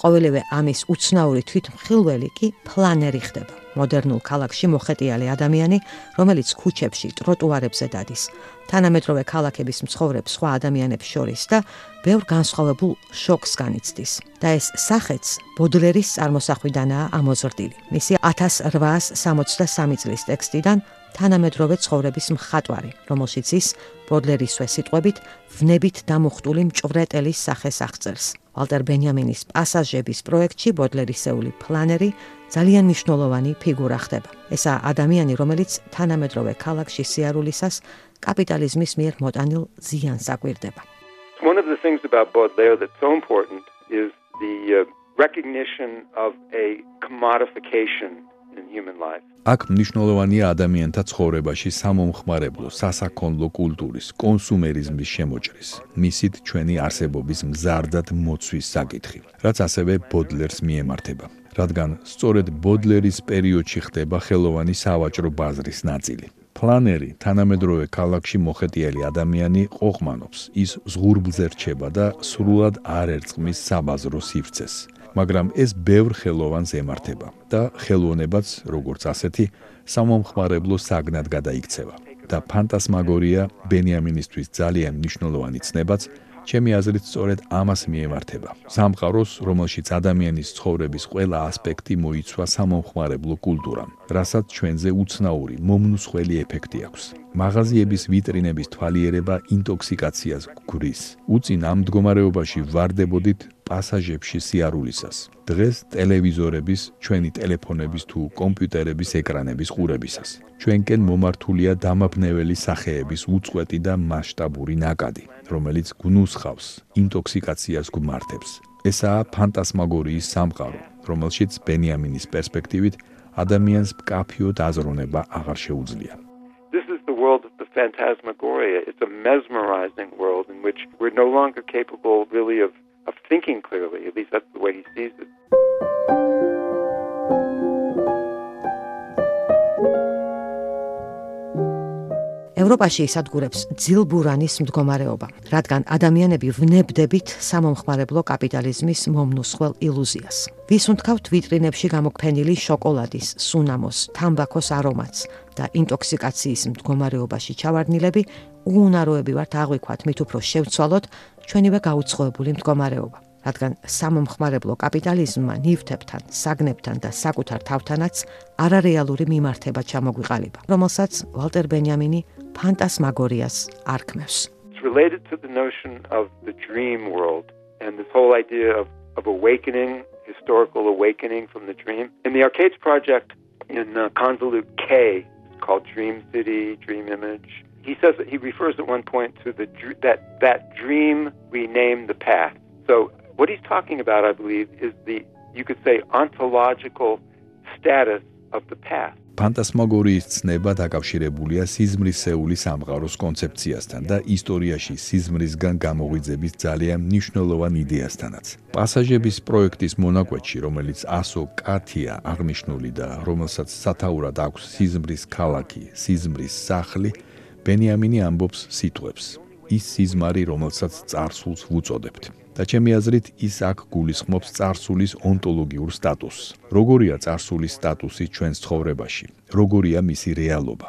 ყოველივე ამის უცნაური თვითმხილველი კი ფლანერი ხდება. მოდერნულ ქალაქში მოხეტიალე ადამიანი, რომელიც ქუჩებში, ტროტუარებზე დადის, თანამედროვე ქალაქების მცხოვრებ სხვა ადამიანებს შორის და ბევრ განსხვავებულ შოკს განიცდის. და ეს სახეც ბოდლერის წარმოსახვიდანაა ამოზრდილი. მისი 1863 წლის ტექსტიდან თანამედროვე ცხოვრების მხატვარი, რომელშიც ის ბოდლერისვე სიტყვებით ვნებით დამუხტული მჭვრეტელის სახეს აღწერს. ვალტერ ბენიამინის პასაჟების პროექტში ბოდლერისეული ფლანერი ძალიან მნიშვნელოვანი ფიგურა ხდება. ესა ადამიანი, რომელიც თანამედროვე ქალაქში სიარულისას კაპიტალიზმის მიერ მოტანილ ზიანს აკვირდება. One of the things about Baudelaire that's so important is the uh, recognition of a commodification in human life. აქ მნიშვნელოვანია ადამიანთა ცხოვრებაში სამომხმარებლო, სასაქონლო კულტურის, კონსუმერიზმის შემოჭრის, მისით ჩვენი არსებობის მზარდად მოცვის საკითხი, რაც ასევე ბოდლერს მიემართება. რადგან სწორედ ბოდლერის პერიოდში ხდება ხელოვანი სავაჭრო ბაზრის ნაწილი. ფლანერი თანამედროვე ქალაქში მოხეტიალი ადამიანი ყოხმანობს, ის ზღურბლზე რჩება და სრულად არ ერწყმის საბაზრო სივრცეს. მაგრამ ეს ბევრ ხელოვანს ემართება და ხელოვნებაც როგორც ასეთი სამომხმარებლო საგნად გადაიქცევა და ფანტასმაგორია ბენიამინისთვის ძალიან მნიშვნელოვანი ცნებაც ჩემი აზრით სწორედ ამას მიემართება. სამყაროს რომელშიც ადამიანის ცხოვრების ყველა ასპექტი მოიცვა სამომხმარებლო კულტურამ რასაც ჩვენზე უცნაური მომნუსხველი ეფექტი აქვს. მაღაზიების ვიტრინების თვალიერება ინტოქსიკაციას გვრის უწინ ამ მდგომარეობაში ვარდებოდით პასაჟებში სიარულისას. დღეს ტელევიზორების, ჩვენი ტელეფონების თუ კომპიუტერების ეკრანების ყურებისას. ჩვენკენ მომართულია დამაბნეველი სახეების უწყვეტი და მასშტაბური ნაკადი, რომელიც გნუსხავს, ინტოქსიკაციას გვმართებს. ესაა ფანტასმაგორიის სამყარო, რომელშიც ბენიამინის პერსპექტივით ადამიანს მკაფიოდ აზროვნება აღარ შეუძლია. World of the phantasmagoria. It's a mesmerizing world in which we're no longer capable really of of thinking clearly. At least that's the way he sees it. ევროპაში ისადგურებს ძილბურანის მდგომარეობა, რადგან ადამიანები ვნებდებით სამომხმარებლო კაპიტალიზმის მომნუსხელ ილუზიას. ვის უნთქავთ ვიტრინებში გამოფენილი შოკოლადის, სუნამოს, თამბაქოს არომატს და ინტოქსიკაციის მდგომარეობაში ჩავარდნილები, უუნაროები ვართ აღვიქვათ მით უფრო შევცვალოთ ჩვენივე გაუცხოებული მდგომარეობა. რადგან სამომხმარებლო კაპიტალიზმმა ნივთებთან, საგნებთან და საკუთარ თავთანაც არარეალური მიმართება ჩამოგვიყალიბა, რომელსაც ვალტერ ბენიამინი ფანტასმაგორიას არქმევს. Related to the notion of the dream world and this whole idea of of awakening, historical awakening from the dream. In the Arcades project in uh, Convolute K called Dream City, Dream Image, he says that he refers at one point to the that that dream renamed the path. So what he's talking about, I believe, is the you could say ontological status of the path. ფანტასმაგორიის ცნება დაკავშირებულია სიზმრისეული სამყაროს კონცეფციასთან და ისტორიაში სიზმრისგან გამოღვიძების ძალიან მნიშვნელოვან იდეასთანაც. პასაჟების პროექტის მონაკვეთში, რომელიც ასო კათია აღნიშნული და რომელსაც სათაურად აქვს სიზმრის ქალაქი, სიზმრის სახლი, ბენიამინი ამბობს სიტყვებს. ის სიზმარი, რომელსაც царსულს ვუწოდებთ. და ჩემი აზრით, ის აქ გულისხმობს царსულის ონტოლოგიურ სტატუსს. როგორია царსულის სტატუსი ჩვენს ცხოვრებაში? როგორია მისი რეალობა?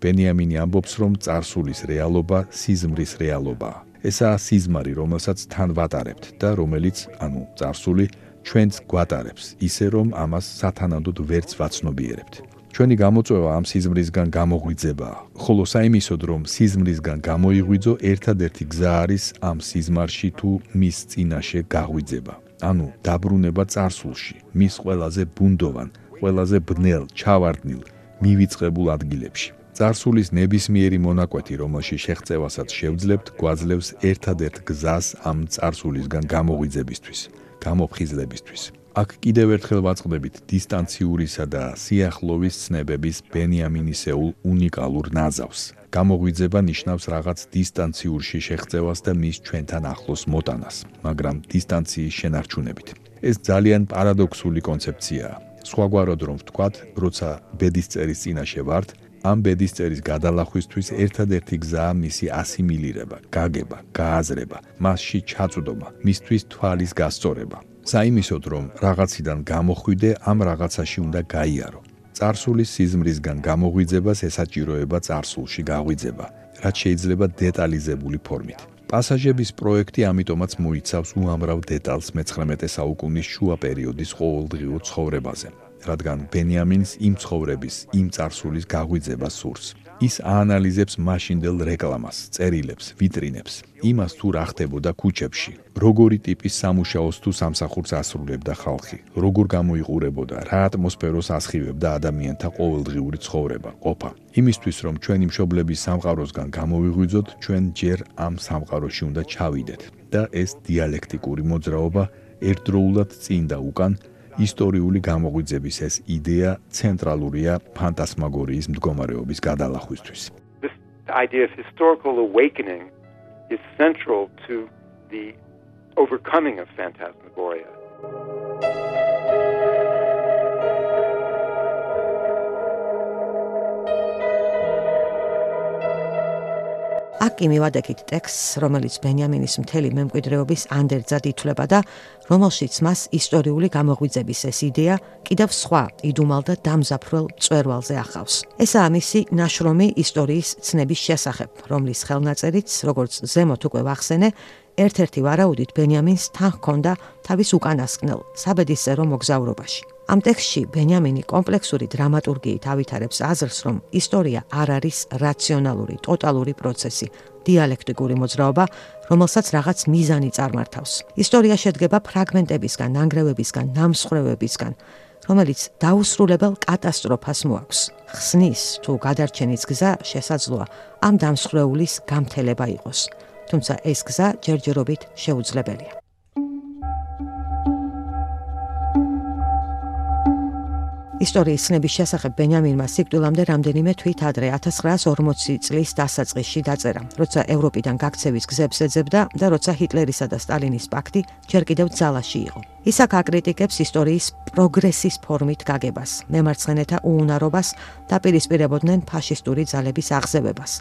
ბენიამინი ამბობს, რომ царსულის რეალობა სიზმრის რეალობაა. ესაა სიზმარი, რომელსაც თან ვატარებთ და რომელიც, ანუ царსული ჩვენს გვატარებს, ისე რომ ამას სათანადოდ ვერც ვაცნობიერებთ. ჩვენი გამოწვევა ამ სიზმრისგან გამოღვიძება, ხოლო საიმისოდ რომ სიზმრისგან გამოიღვიძო, ერთადერთი გზა არის ამ სიზმარში თუ მის წინაშე გაღვიძება. ანუ დაბრუნება царსულში, მის ყველაზე ბუნდოვან, ყველაზე ბნელ, ჩავარდნილ, მივიწყებულ ადგილებში. царსულის ნებისმიერი მონაკვეთი, რომელშიც შეღწევასაც შევძლებთ, გვაძლევს ერთადერთ გზას ამ царსულისგან გამოღვიძებისთვის, გამოფხიზლებისთვის. აქ კიდევ ერთხელ ვაწყდებით დისტანციურისა და სიახლოვის ცნებების ბენიამინისეულ უნიკალურ ნაზავს. გამოღვიძება ნიშნავს რაღაც დისტანციურში შეღწევას და მის ჩვენთან ახლოს მოტანას, მაგრამ დისტანციის შენარჩუნებით. ეს ძალიან პარადოქსული კონცეფციაა. სხვაგვარად რომ ვთქვათ, როცა ბედისწერის წინაშე ვართ, ამ ბედისწერის გადალახვისთვის ერთადერთი გზაა მისი ასიმილირება, გაგება, გააზრება, მასში ჩაწვდომა, მისთვის თვალის გასწორება. საიმისოდ რომ რაღაციდან გამოხვიდე, ამ რაღაცაში უნდა გაიარო. царსულის სიზმრისგან გამოღვიძებას ესაჭიროება царსულში გაღვიძება, რაც შეიძლება დეტალიზებული ფორმით. პასაჟების პროექტი ამიტომაც მოიცავს უამრავ დეტალს მე-19 საუკუნის შუა პერიოდის ყოველდღიურ ცხოვრებაზე, რადგან ბენიამინს იმ ცხოვრების, იმ царსულის გაღვიძება სურს. ის აანალიზებს მაშინდელ რეკლამას, წერილებს, ვიტრინებს, იმას თუ რა ხდებოდა ქუჩებში, როგორი ტიპის სამუშაოს თუ სამსახურს ასრულებდა ხალხი, როგორ გამოიყურებოდა, რა ატმოსფეროს ასხივებდა ადამიანთა ყოველდღიური ცხოვრება, ყოფა. იმისთვის რომ ჩვენი მშობლების სამყაროსგან გამოვიღვიძოთ, ჩვენ ჯერ ამ სამყაროში უნდა ჩავიდეთ და ეს დიალექტიკური მოძრაობა ერთდროულად წინ და უკან ისტორიული გამოღვიძების ეს იდეა ცენტრალურია ფანტასმაგორიის მდგომარეობის გადალახვისთვის. This idea of historical awakening is central to the overcoming of phantasmagoria. აქ კი მივადექით ტექსტს, რომელიც ბენიამინის მთელი მემკვიდრეობის ანდერძად ითვლება და რომელშიც მას ისტორიული გამოღვიძების ეს იდეა კიდევ სხვა იდუმალ და დამზაფრულ წვერვალზე ახავს. ესაა მისი ნაშრომი ისტორიის ცნების შესახებ, რომლის ხელნაწერიც, როგორც ზემოთ უკვე ვახსენე, ერთ-ერთი ვარაუდით ბენიამინს თან ჰქონდა თავის უკანასკნელ საბედისწერო მოგზაურობაში. ამ ტექსტში ბენიამინი კომპლექსური დრამატურგიით ავითარებს აზრს, რომ ისტორია არ არის რაციონალური, ტოტალური პროცესი, დიალექტიკური მოძრაობა, რომელსაც რაღაც მიზანი წარმართავს. ისტორია შედგება ფრაგმენტებისგან, ნანგრევებისგან, ნამსხვრევებისგან, რომელიც დაუსრულებელ კატასტროფას მოაქვს. ხსნის თუ გადარჩენის გზა შესაძლოა ამ დამსხვრეულის გამთელება იყოს. თუმცა ეს გზა ჯერჯერობით შეუძლებელია. ისტორიის ცნების შესახებ ბენიამინმა სიკვდილამდე რამდენიმე თვით ადრე 1940 წლის დასაწყისში დაწერა, როცა ევროპიდან გაქცევის გზებს ეძებდა და როცა ჰიტლერისა და სტალინის პაქტი ჯერ კიდევ ძალაში იყო. ის აქ აკრიტიკებს ისტორიის პროგრესის ფორმით გაგებას, მემარცხენეთა უუნარობას და პირისპირებოდნენ ფაშისტური ძალების აღზევებას.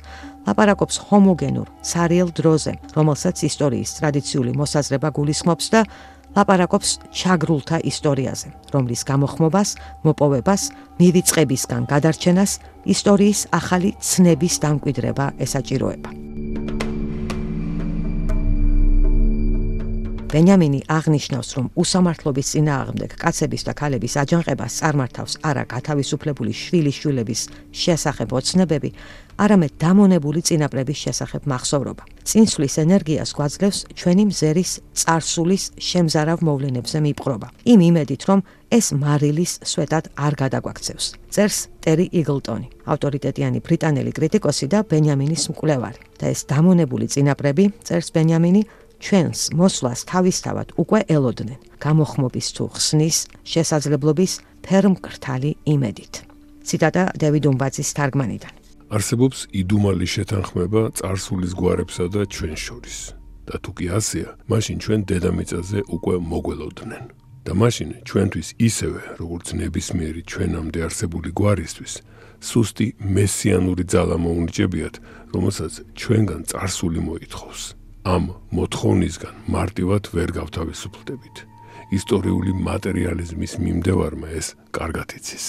ლაპარაკობს ჰომოგენურ, ცარიელ დროზე, რომელსაც ისტორიის ტრადიციული მოსაზრება გულისხმობს და ლაპარაკობს ჩაგრულთა ისტორიაზე, რომლის გამოხმობას, მოპოვებას, მივიწყებისგან გადარჩენას ისტორიის ახალი ცნების დამკვიდრება ესაჭიროება. ბენიამინი აღნიშნავს, რომ უსამართლობის წინააღმდეგ კაცების და ქალების აჯანყებას წარმართავს არა გათავისუფლებული შვილიშვილების შესახებ ოცნებები, არამედ დამონებული წინაპრების შესახებ მახსოვრობა. წინსვლის ენერგიას გვაძლევს ჩვენი მზერის царსულის შემზარავ მოვლენებზე მიპყრობა. იმ იმედით, რომ ეს მარილის სვეტად არ გადაგვაქცევს. წერს ტერი იგლტონი, ავტორიტეტიანი ბრიტანელი კრიტიკოსი და ბენიამინის მკვლევარი. და ეს დამონებული წინაპრები, წერს ბენიამინი, ჩვენს მოსვლას თავისთავად უკვე ელოდნენ გამოხმობის თუ ხსნის შესაძლებლობის ფერმკრთალი იმედით. ციტატა დევიდ უმბაძის თარგმანიდან. არსებობს იდუმალი შეთანხმება царსულის გვარებსა და ჩვენ შორის. და თუ კი ასეა, მაშინ ჩვენ დედამიწაზე უკვე მოგველოდნენ. და მაშინ ჩვენთვის ისევე, როგორც ნებისმიერი ჩვენამდე არსებული გვარისთვის, სუსტი მესიანური ძალა მოუნიჭებიათ, რომელსაც ჩვენგან царსული მოითხოვს. ამ მოთხოვნისგან მარტივად ვერ გავთავისუფლდებით. ისტორიული მატერიალიზმის მიმდევარმა ეს კარგად იცის.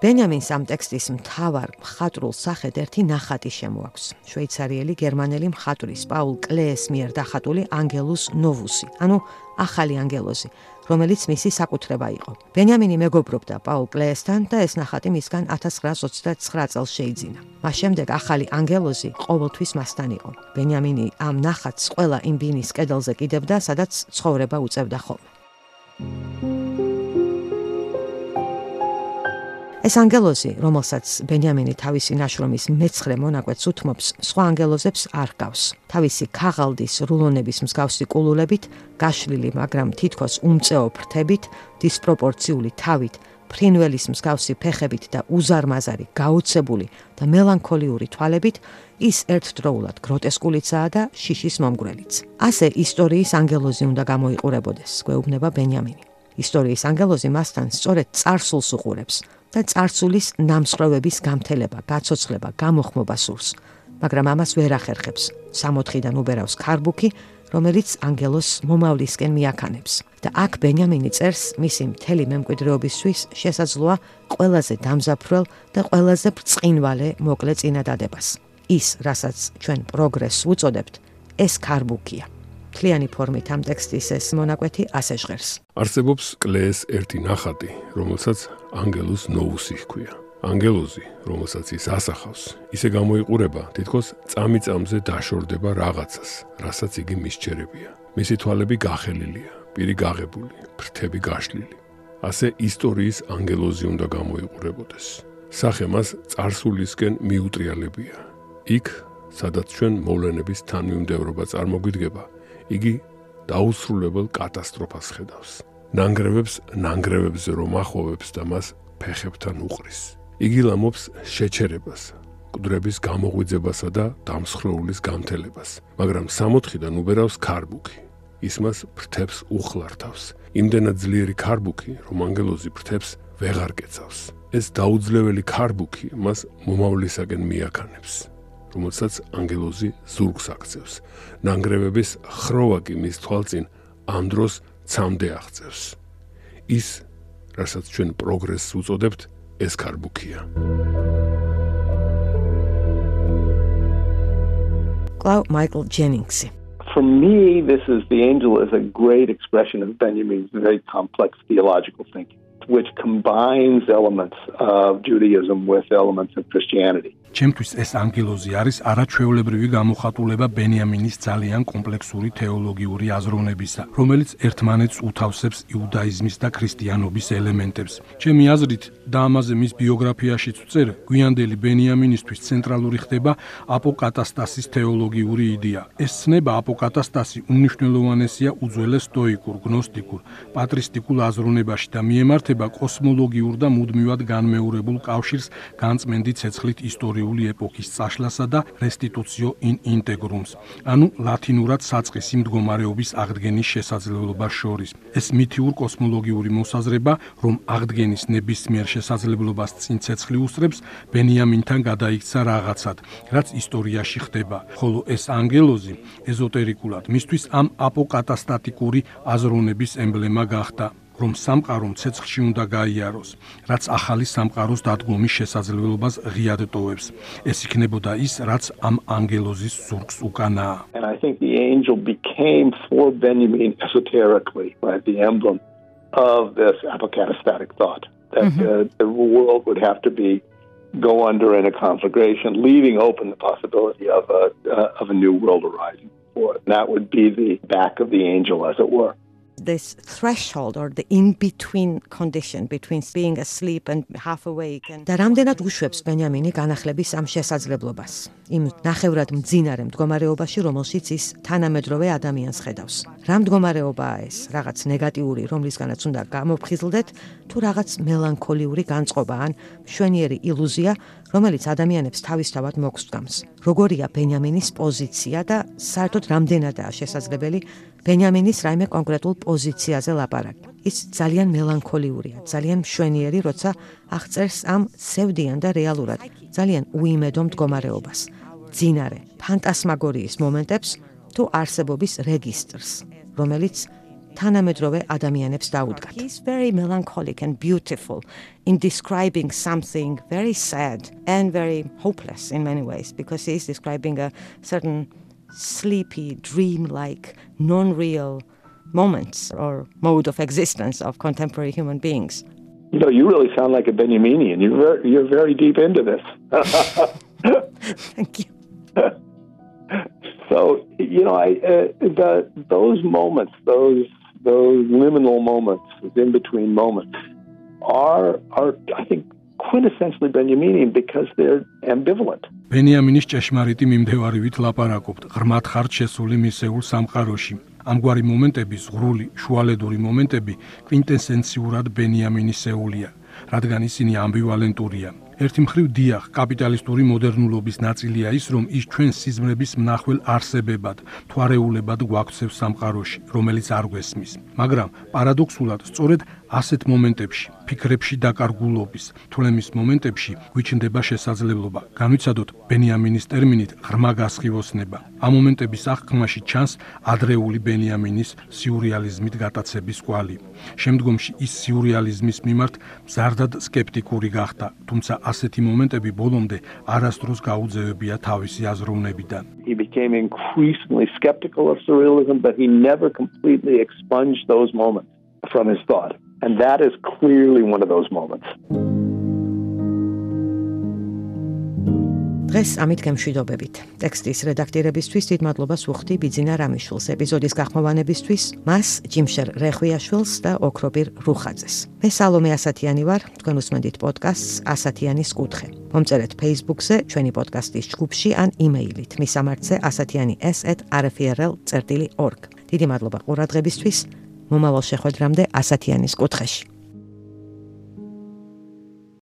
ბენიამინ სამ ტექსტის მთავარ მხატვრულ სახედ ერთი ნახატი შემოაქვს. შვეიცარიელი გერმანელი მხატვრის პაულ კლეეს მიერ დახატული ანგელუს ნოვუსი, ანუ ახალი ანგელოზი, რომელიც მისი საკუთრება იყო. ბენიამინი მეგობრობდა პაულ კლეესთან და ეს ნახატი მისგან 1929 წელს შეიძინა. მას შემდეგ ახალი ანგელოზი ყოველთვის მასთან იყო. ბენიამინი ამ ნახატს ყველა იმ ბინის კედელზე კიდევდა, სადაც ცხოვრება უწევდა ხოლმე. ეს ანგელოზი, რომელსაც ბენიამინი თავისი ნაშრომის მეცხრე მონაკვეთს უთმობს, სხვა ანგელოზებს არ ჰგავს. თავისი ქაღალდის რულონების მსგავსი კულულებით, გაშლილი, მაგრამ თითქოს უმწეო ფრთებით, დისპროპორციული თავით, ფრინველის მსგავსი ფეხებით და უზარმაზარი, გაოცებული და მელანქოლიური თვალებით, ის ერთდროულად გროტესკულიცაა და შიშის მომგვრელიც. ასე ისტორიის ანგელოზი უნდა გამოიყურებოდეს, გვეუბნება ბენიამინი. ისტორიის ანგელოზი მასთან სწორედ царსულს უყურებს. და царსულის ნამსხროვების გამთელება, გაცოცხლება, გამოხმობა სურს, მაგრამ ამას ვერ ახერხებს. 64-დან უბერავს ქარბუქი, რომელიც ანგელოს მომავლისკენ მიაქანებს. და აქ ბენიამინი წერს მისი მთელი მემკვიდრეობისთვის შესაძლოა ყველაზე დამზაფრველ და ყველაზე ბრწყინვალე მოკლე წინადადებას. ის, რასაც ჩვენ პროგრესს უწოდებთ, ეს ქარბუქია. მთლიანი ფორმით ამ ტექსტის ეს მონაკვეთი ასე ჟღერს. არსებობს კლეეს ერთი ნახატი, რომელსაც ანგელოზ ნოუსი ჰქვია. ანგელოზი, რომელსაც ის ასახავს, ისე გამოიყურება, თითქოს წამიწამზე დაშორდება რაღაცას, რასაც იგი მისჩერებია. მისი თვალები გახელილია, პირი გაღებული, ფრთები გაშლილი. ასე ისტორიის ანგელოზი უნდა გამოიყურებოდეს. სახე მას царსულისკენ მიუტრიალებია. იქ, სადაც ჩვენ მოვლენების თანმიმდევრობა წარმოგვიდგება, იგი დაუსრულებელ კატასტროფას ხედავს. ნანგრევებს, ნანგრევებზე რომ ახოვებს და მას ფეხებთან უყრის. იგი ლამობს შეჩერებას, კუდრების გამოღვიძებასა და დამსხრეულის გამთელებას, მაგრამ სამოთხიდან უბერავს ქარბუქი. ის მას ფრთებს უხლართავს. იმდენად ძლიერი ქარბუქი, რომ ანგელოზი ფრთებს ვეღარ კეცავს. ეს დაუძლეველი ქარბუქი მას მომავლისაკენ მიაქანებს. რომელსაც ანგელოზი ზურგს აქცევს. ნანგრევების ხროვაკი მის თვალწინ ამ დროს ცამდე აღწევს. ის, რასაც ჩვენ პროგრესს უწოდებთ, ეს ქარბუქია. კლაუ მაიკლ ჯენინგსი For me, this is the angel is a great expression of Benjamin's very complex theological thinking, which combines elements of Judaism with elements of Christianity. ჩემთვის ეს ანგელოზი არის არაჩვეულებრივი გამოხატულება ბენიამინის ძალიან კომპლექსური თეოლოგიური აზროვნებისა, რომელიც ერთმანეთს უთავსებს იუდაიზმის და ქრისტიანობის ელემენტებს. ჩემი აზრით, და ამაზე მის ბიოგრაფიაშიც ვწერ, გვიანდელი ბენიამინისთვის ცენტრალური ხდება აპოკატასტასის თეოლოგიური იდეა. ეს ცნება აპოკატასტასი უნიშნელოვანესია უძველეს სტოიკურ, გნოსტიკურ, პატრისტიკულ აზროვნებაში და მიემართება კოსმოლოგიურ და მუდმივად განმეორებულ კავშირს განწმენდი ცეცხლით ისტორიულ ისტორიული ეპოქის წაშლასა და რესტიტუციო ინ ინტეგრუმს, ანუ ლათინურად საწყისი მდგომარეობის აღდგენის შესაძლებლობას შორის. ეს მითიურ კოსმოლოგიური მოსაზრება, რომ აღდგენის ნებისმიერ შესაძლებლობას წინ ცეცხლი უსწრებს, ბენიამინთან გადაიქცა რაღაცად, რაც ისტორიაში ხდება, ხოლო ეს ანგელოზი ეზოტერიკულად მისთვის ამ აპოკატასტატიკური აზროვნების ემბლემა გახდა. რომ სამყარომ ცეცხლში უნდა გაიაროს, რაც ახალი სამყაროს დადგომის შესაძლებლობას ღიად ტოვებს. ეს იქნებოდა ის, რაც ამ ანგელოზის ზურგს უკანაა. And I think the angel became for Benjamin esoterically by the emblem of this apocatastatic thought that mm-hmm. uh, the world would have to be go under in a conflagration, leaving open the possibility of a uh, of a new world arising. For it. And that would be the back of the angel, as it were. This threshold or the in between condition between being asleep and half awake and და რამდენად უშვებს ბენიამინი განახლების ამ შესაძლებლობას? იმ ნახევრად მძინარე მდგომარეობაში რომელშიც ის თანამედროვე ადამიანს ხედავს. რა მდგომარეობაა ეს? რაღაც ნეგატიური რომლისგანაც უნდა გამოფხიზლდეთ? თუ რაღაც მელანქოლიური განწყობა ან მშვენიერი ილუზია რომელიც ადამიანებს თავისთავად მოგსდგამს როგორია ბენიამინის პოზიცია და საერთოდ რამდენადაა შესაძლებელი ბენიამინის რაიმე კონკრეტულ პოზიციაზე ლაპარაკი. ის ძალიან მელანქოლიურია, ძალიან მშვენიერი, როცა აღწერს ამ სევდიან და რეალურად ძალიან უიმედო მდგომარეობას. ძინარე, ფანტასმაგორიის მომენტებს თუ არსებობის რეგისტრს, რომელიც თანამედროვე ადამიანებს დაუდგათ. He's very melancholic and beautiful in describing something very sad and very hopeless in many ways because he's describing a certain sleepy, dreamlike, non real moments or mode of existence of contemporary human beings. You know, you really sound like a Benjaminian. You're very, you're very deep into this. Thank you. so, you know, I, uh, the, those moments, those those liminal moments, those in between moments, are are I think quintessentially Benjaminian because they're ambivalent. ბენიამინის ჭეშმარიტი მიმდევარივით ლაპარაკობთ ღრმად ხართ შესული მისეულ სამყაროში. ამგვარი მომენტები, ზღრული, შუალედური მომენტები კვინტესენციურად ბენიამინისეულია, რადგან ისინი ამბივალენტურია. ერთი მხრივ დიახ, კაპიტალისტური მოდერნულობის ნაწილია ის, რომ ის ჩვენ სიზმრების მნახველ არსებებად, თვარეულებად გვაქცევს სამყაროში, რომელიც არ გვესმის. მაგრამ პარადოქსულად, სწორედ ასეთ მომენტებში, ფიქრებში დაკარგულობის, თვლემის მომენტებში გვიჩნდება შესაძლებლობა განვიცადოთ ბენიამინის ტერმინით ღრმა გასხივოსნება. ამ მომენტების აღქმაში ჩანს ადრეული ბენიამინის სიურეალიზმით გატაცების კვალი. შემდგომში ის სიურეალიზმის მიმართ მზარდად სკეპტიკური გახდა, თუმცა ასეთი მომენტები ბოლომდე არასდროს გაუძევებია თავისი აზროვნებიდან. He became increasingly skeptical of surrealism, but he never completely expunged those moments from his thought. And that is clearly one of those moments. დღეს ამით გემშვიდობებით. ტექსტის რედაქტირებისთვის დიდ მადლობას ვუხდი ბიძინა რამიშვილს, ეპიზოდის გახმოვანებისთვის მას ჯიმშერ რეხვიაშვილს და ოქრობիր რუხაძეს. მე სალომე ასათიანი ვარ, თქვენ უსმენთ პოდკასტს ასათიანის კუთხე. მომწერეთ Facebook-ზე, ჩვენი პოდკასტის ჯგუფში ან იმეილით მისამართზე asatiyani@rfrl.org. დიდი მადლობა ყურადღებისთვის. მომავალ შეხვედრამდე ასათიანის კუთხეში.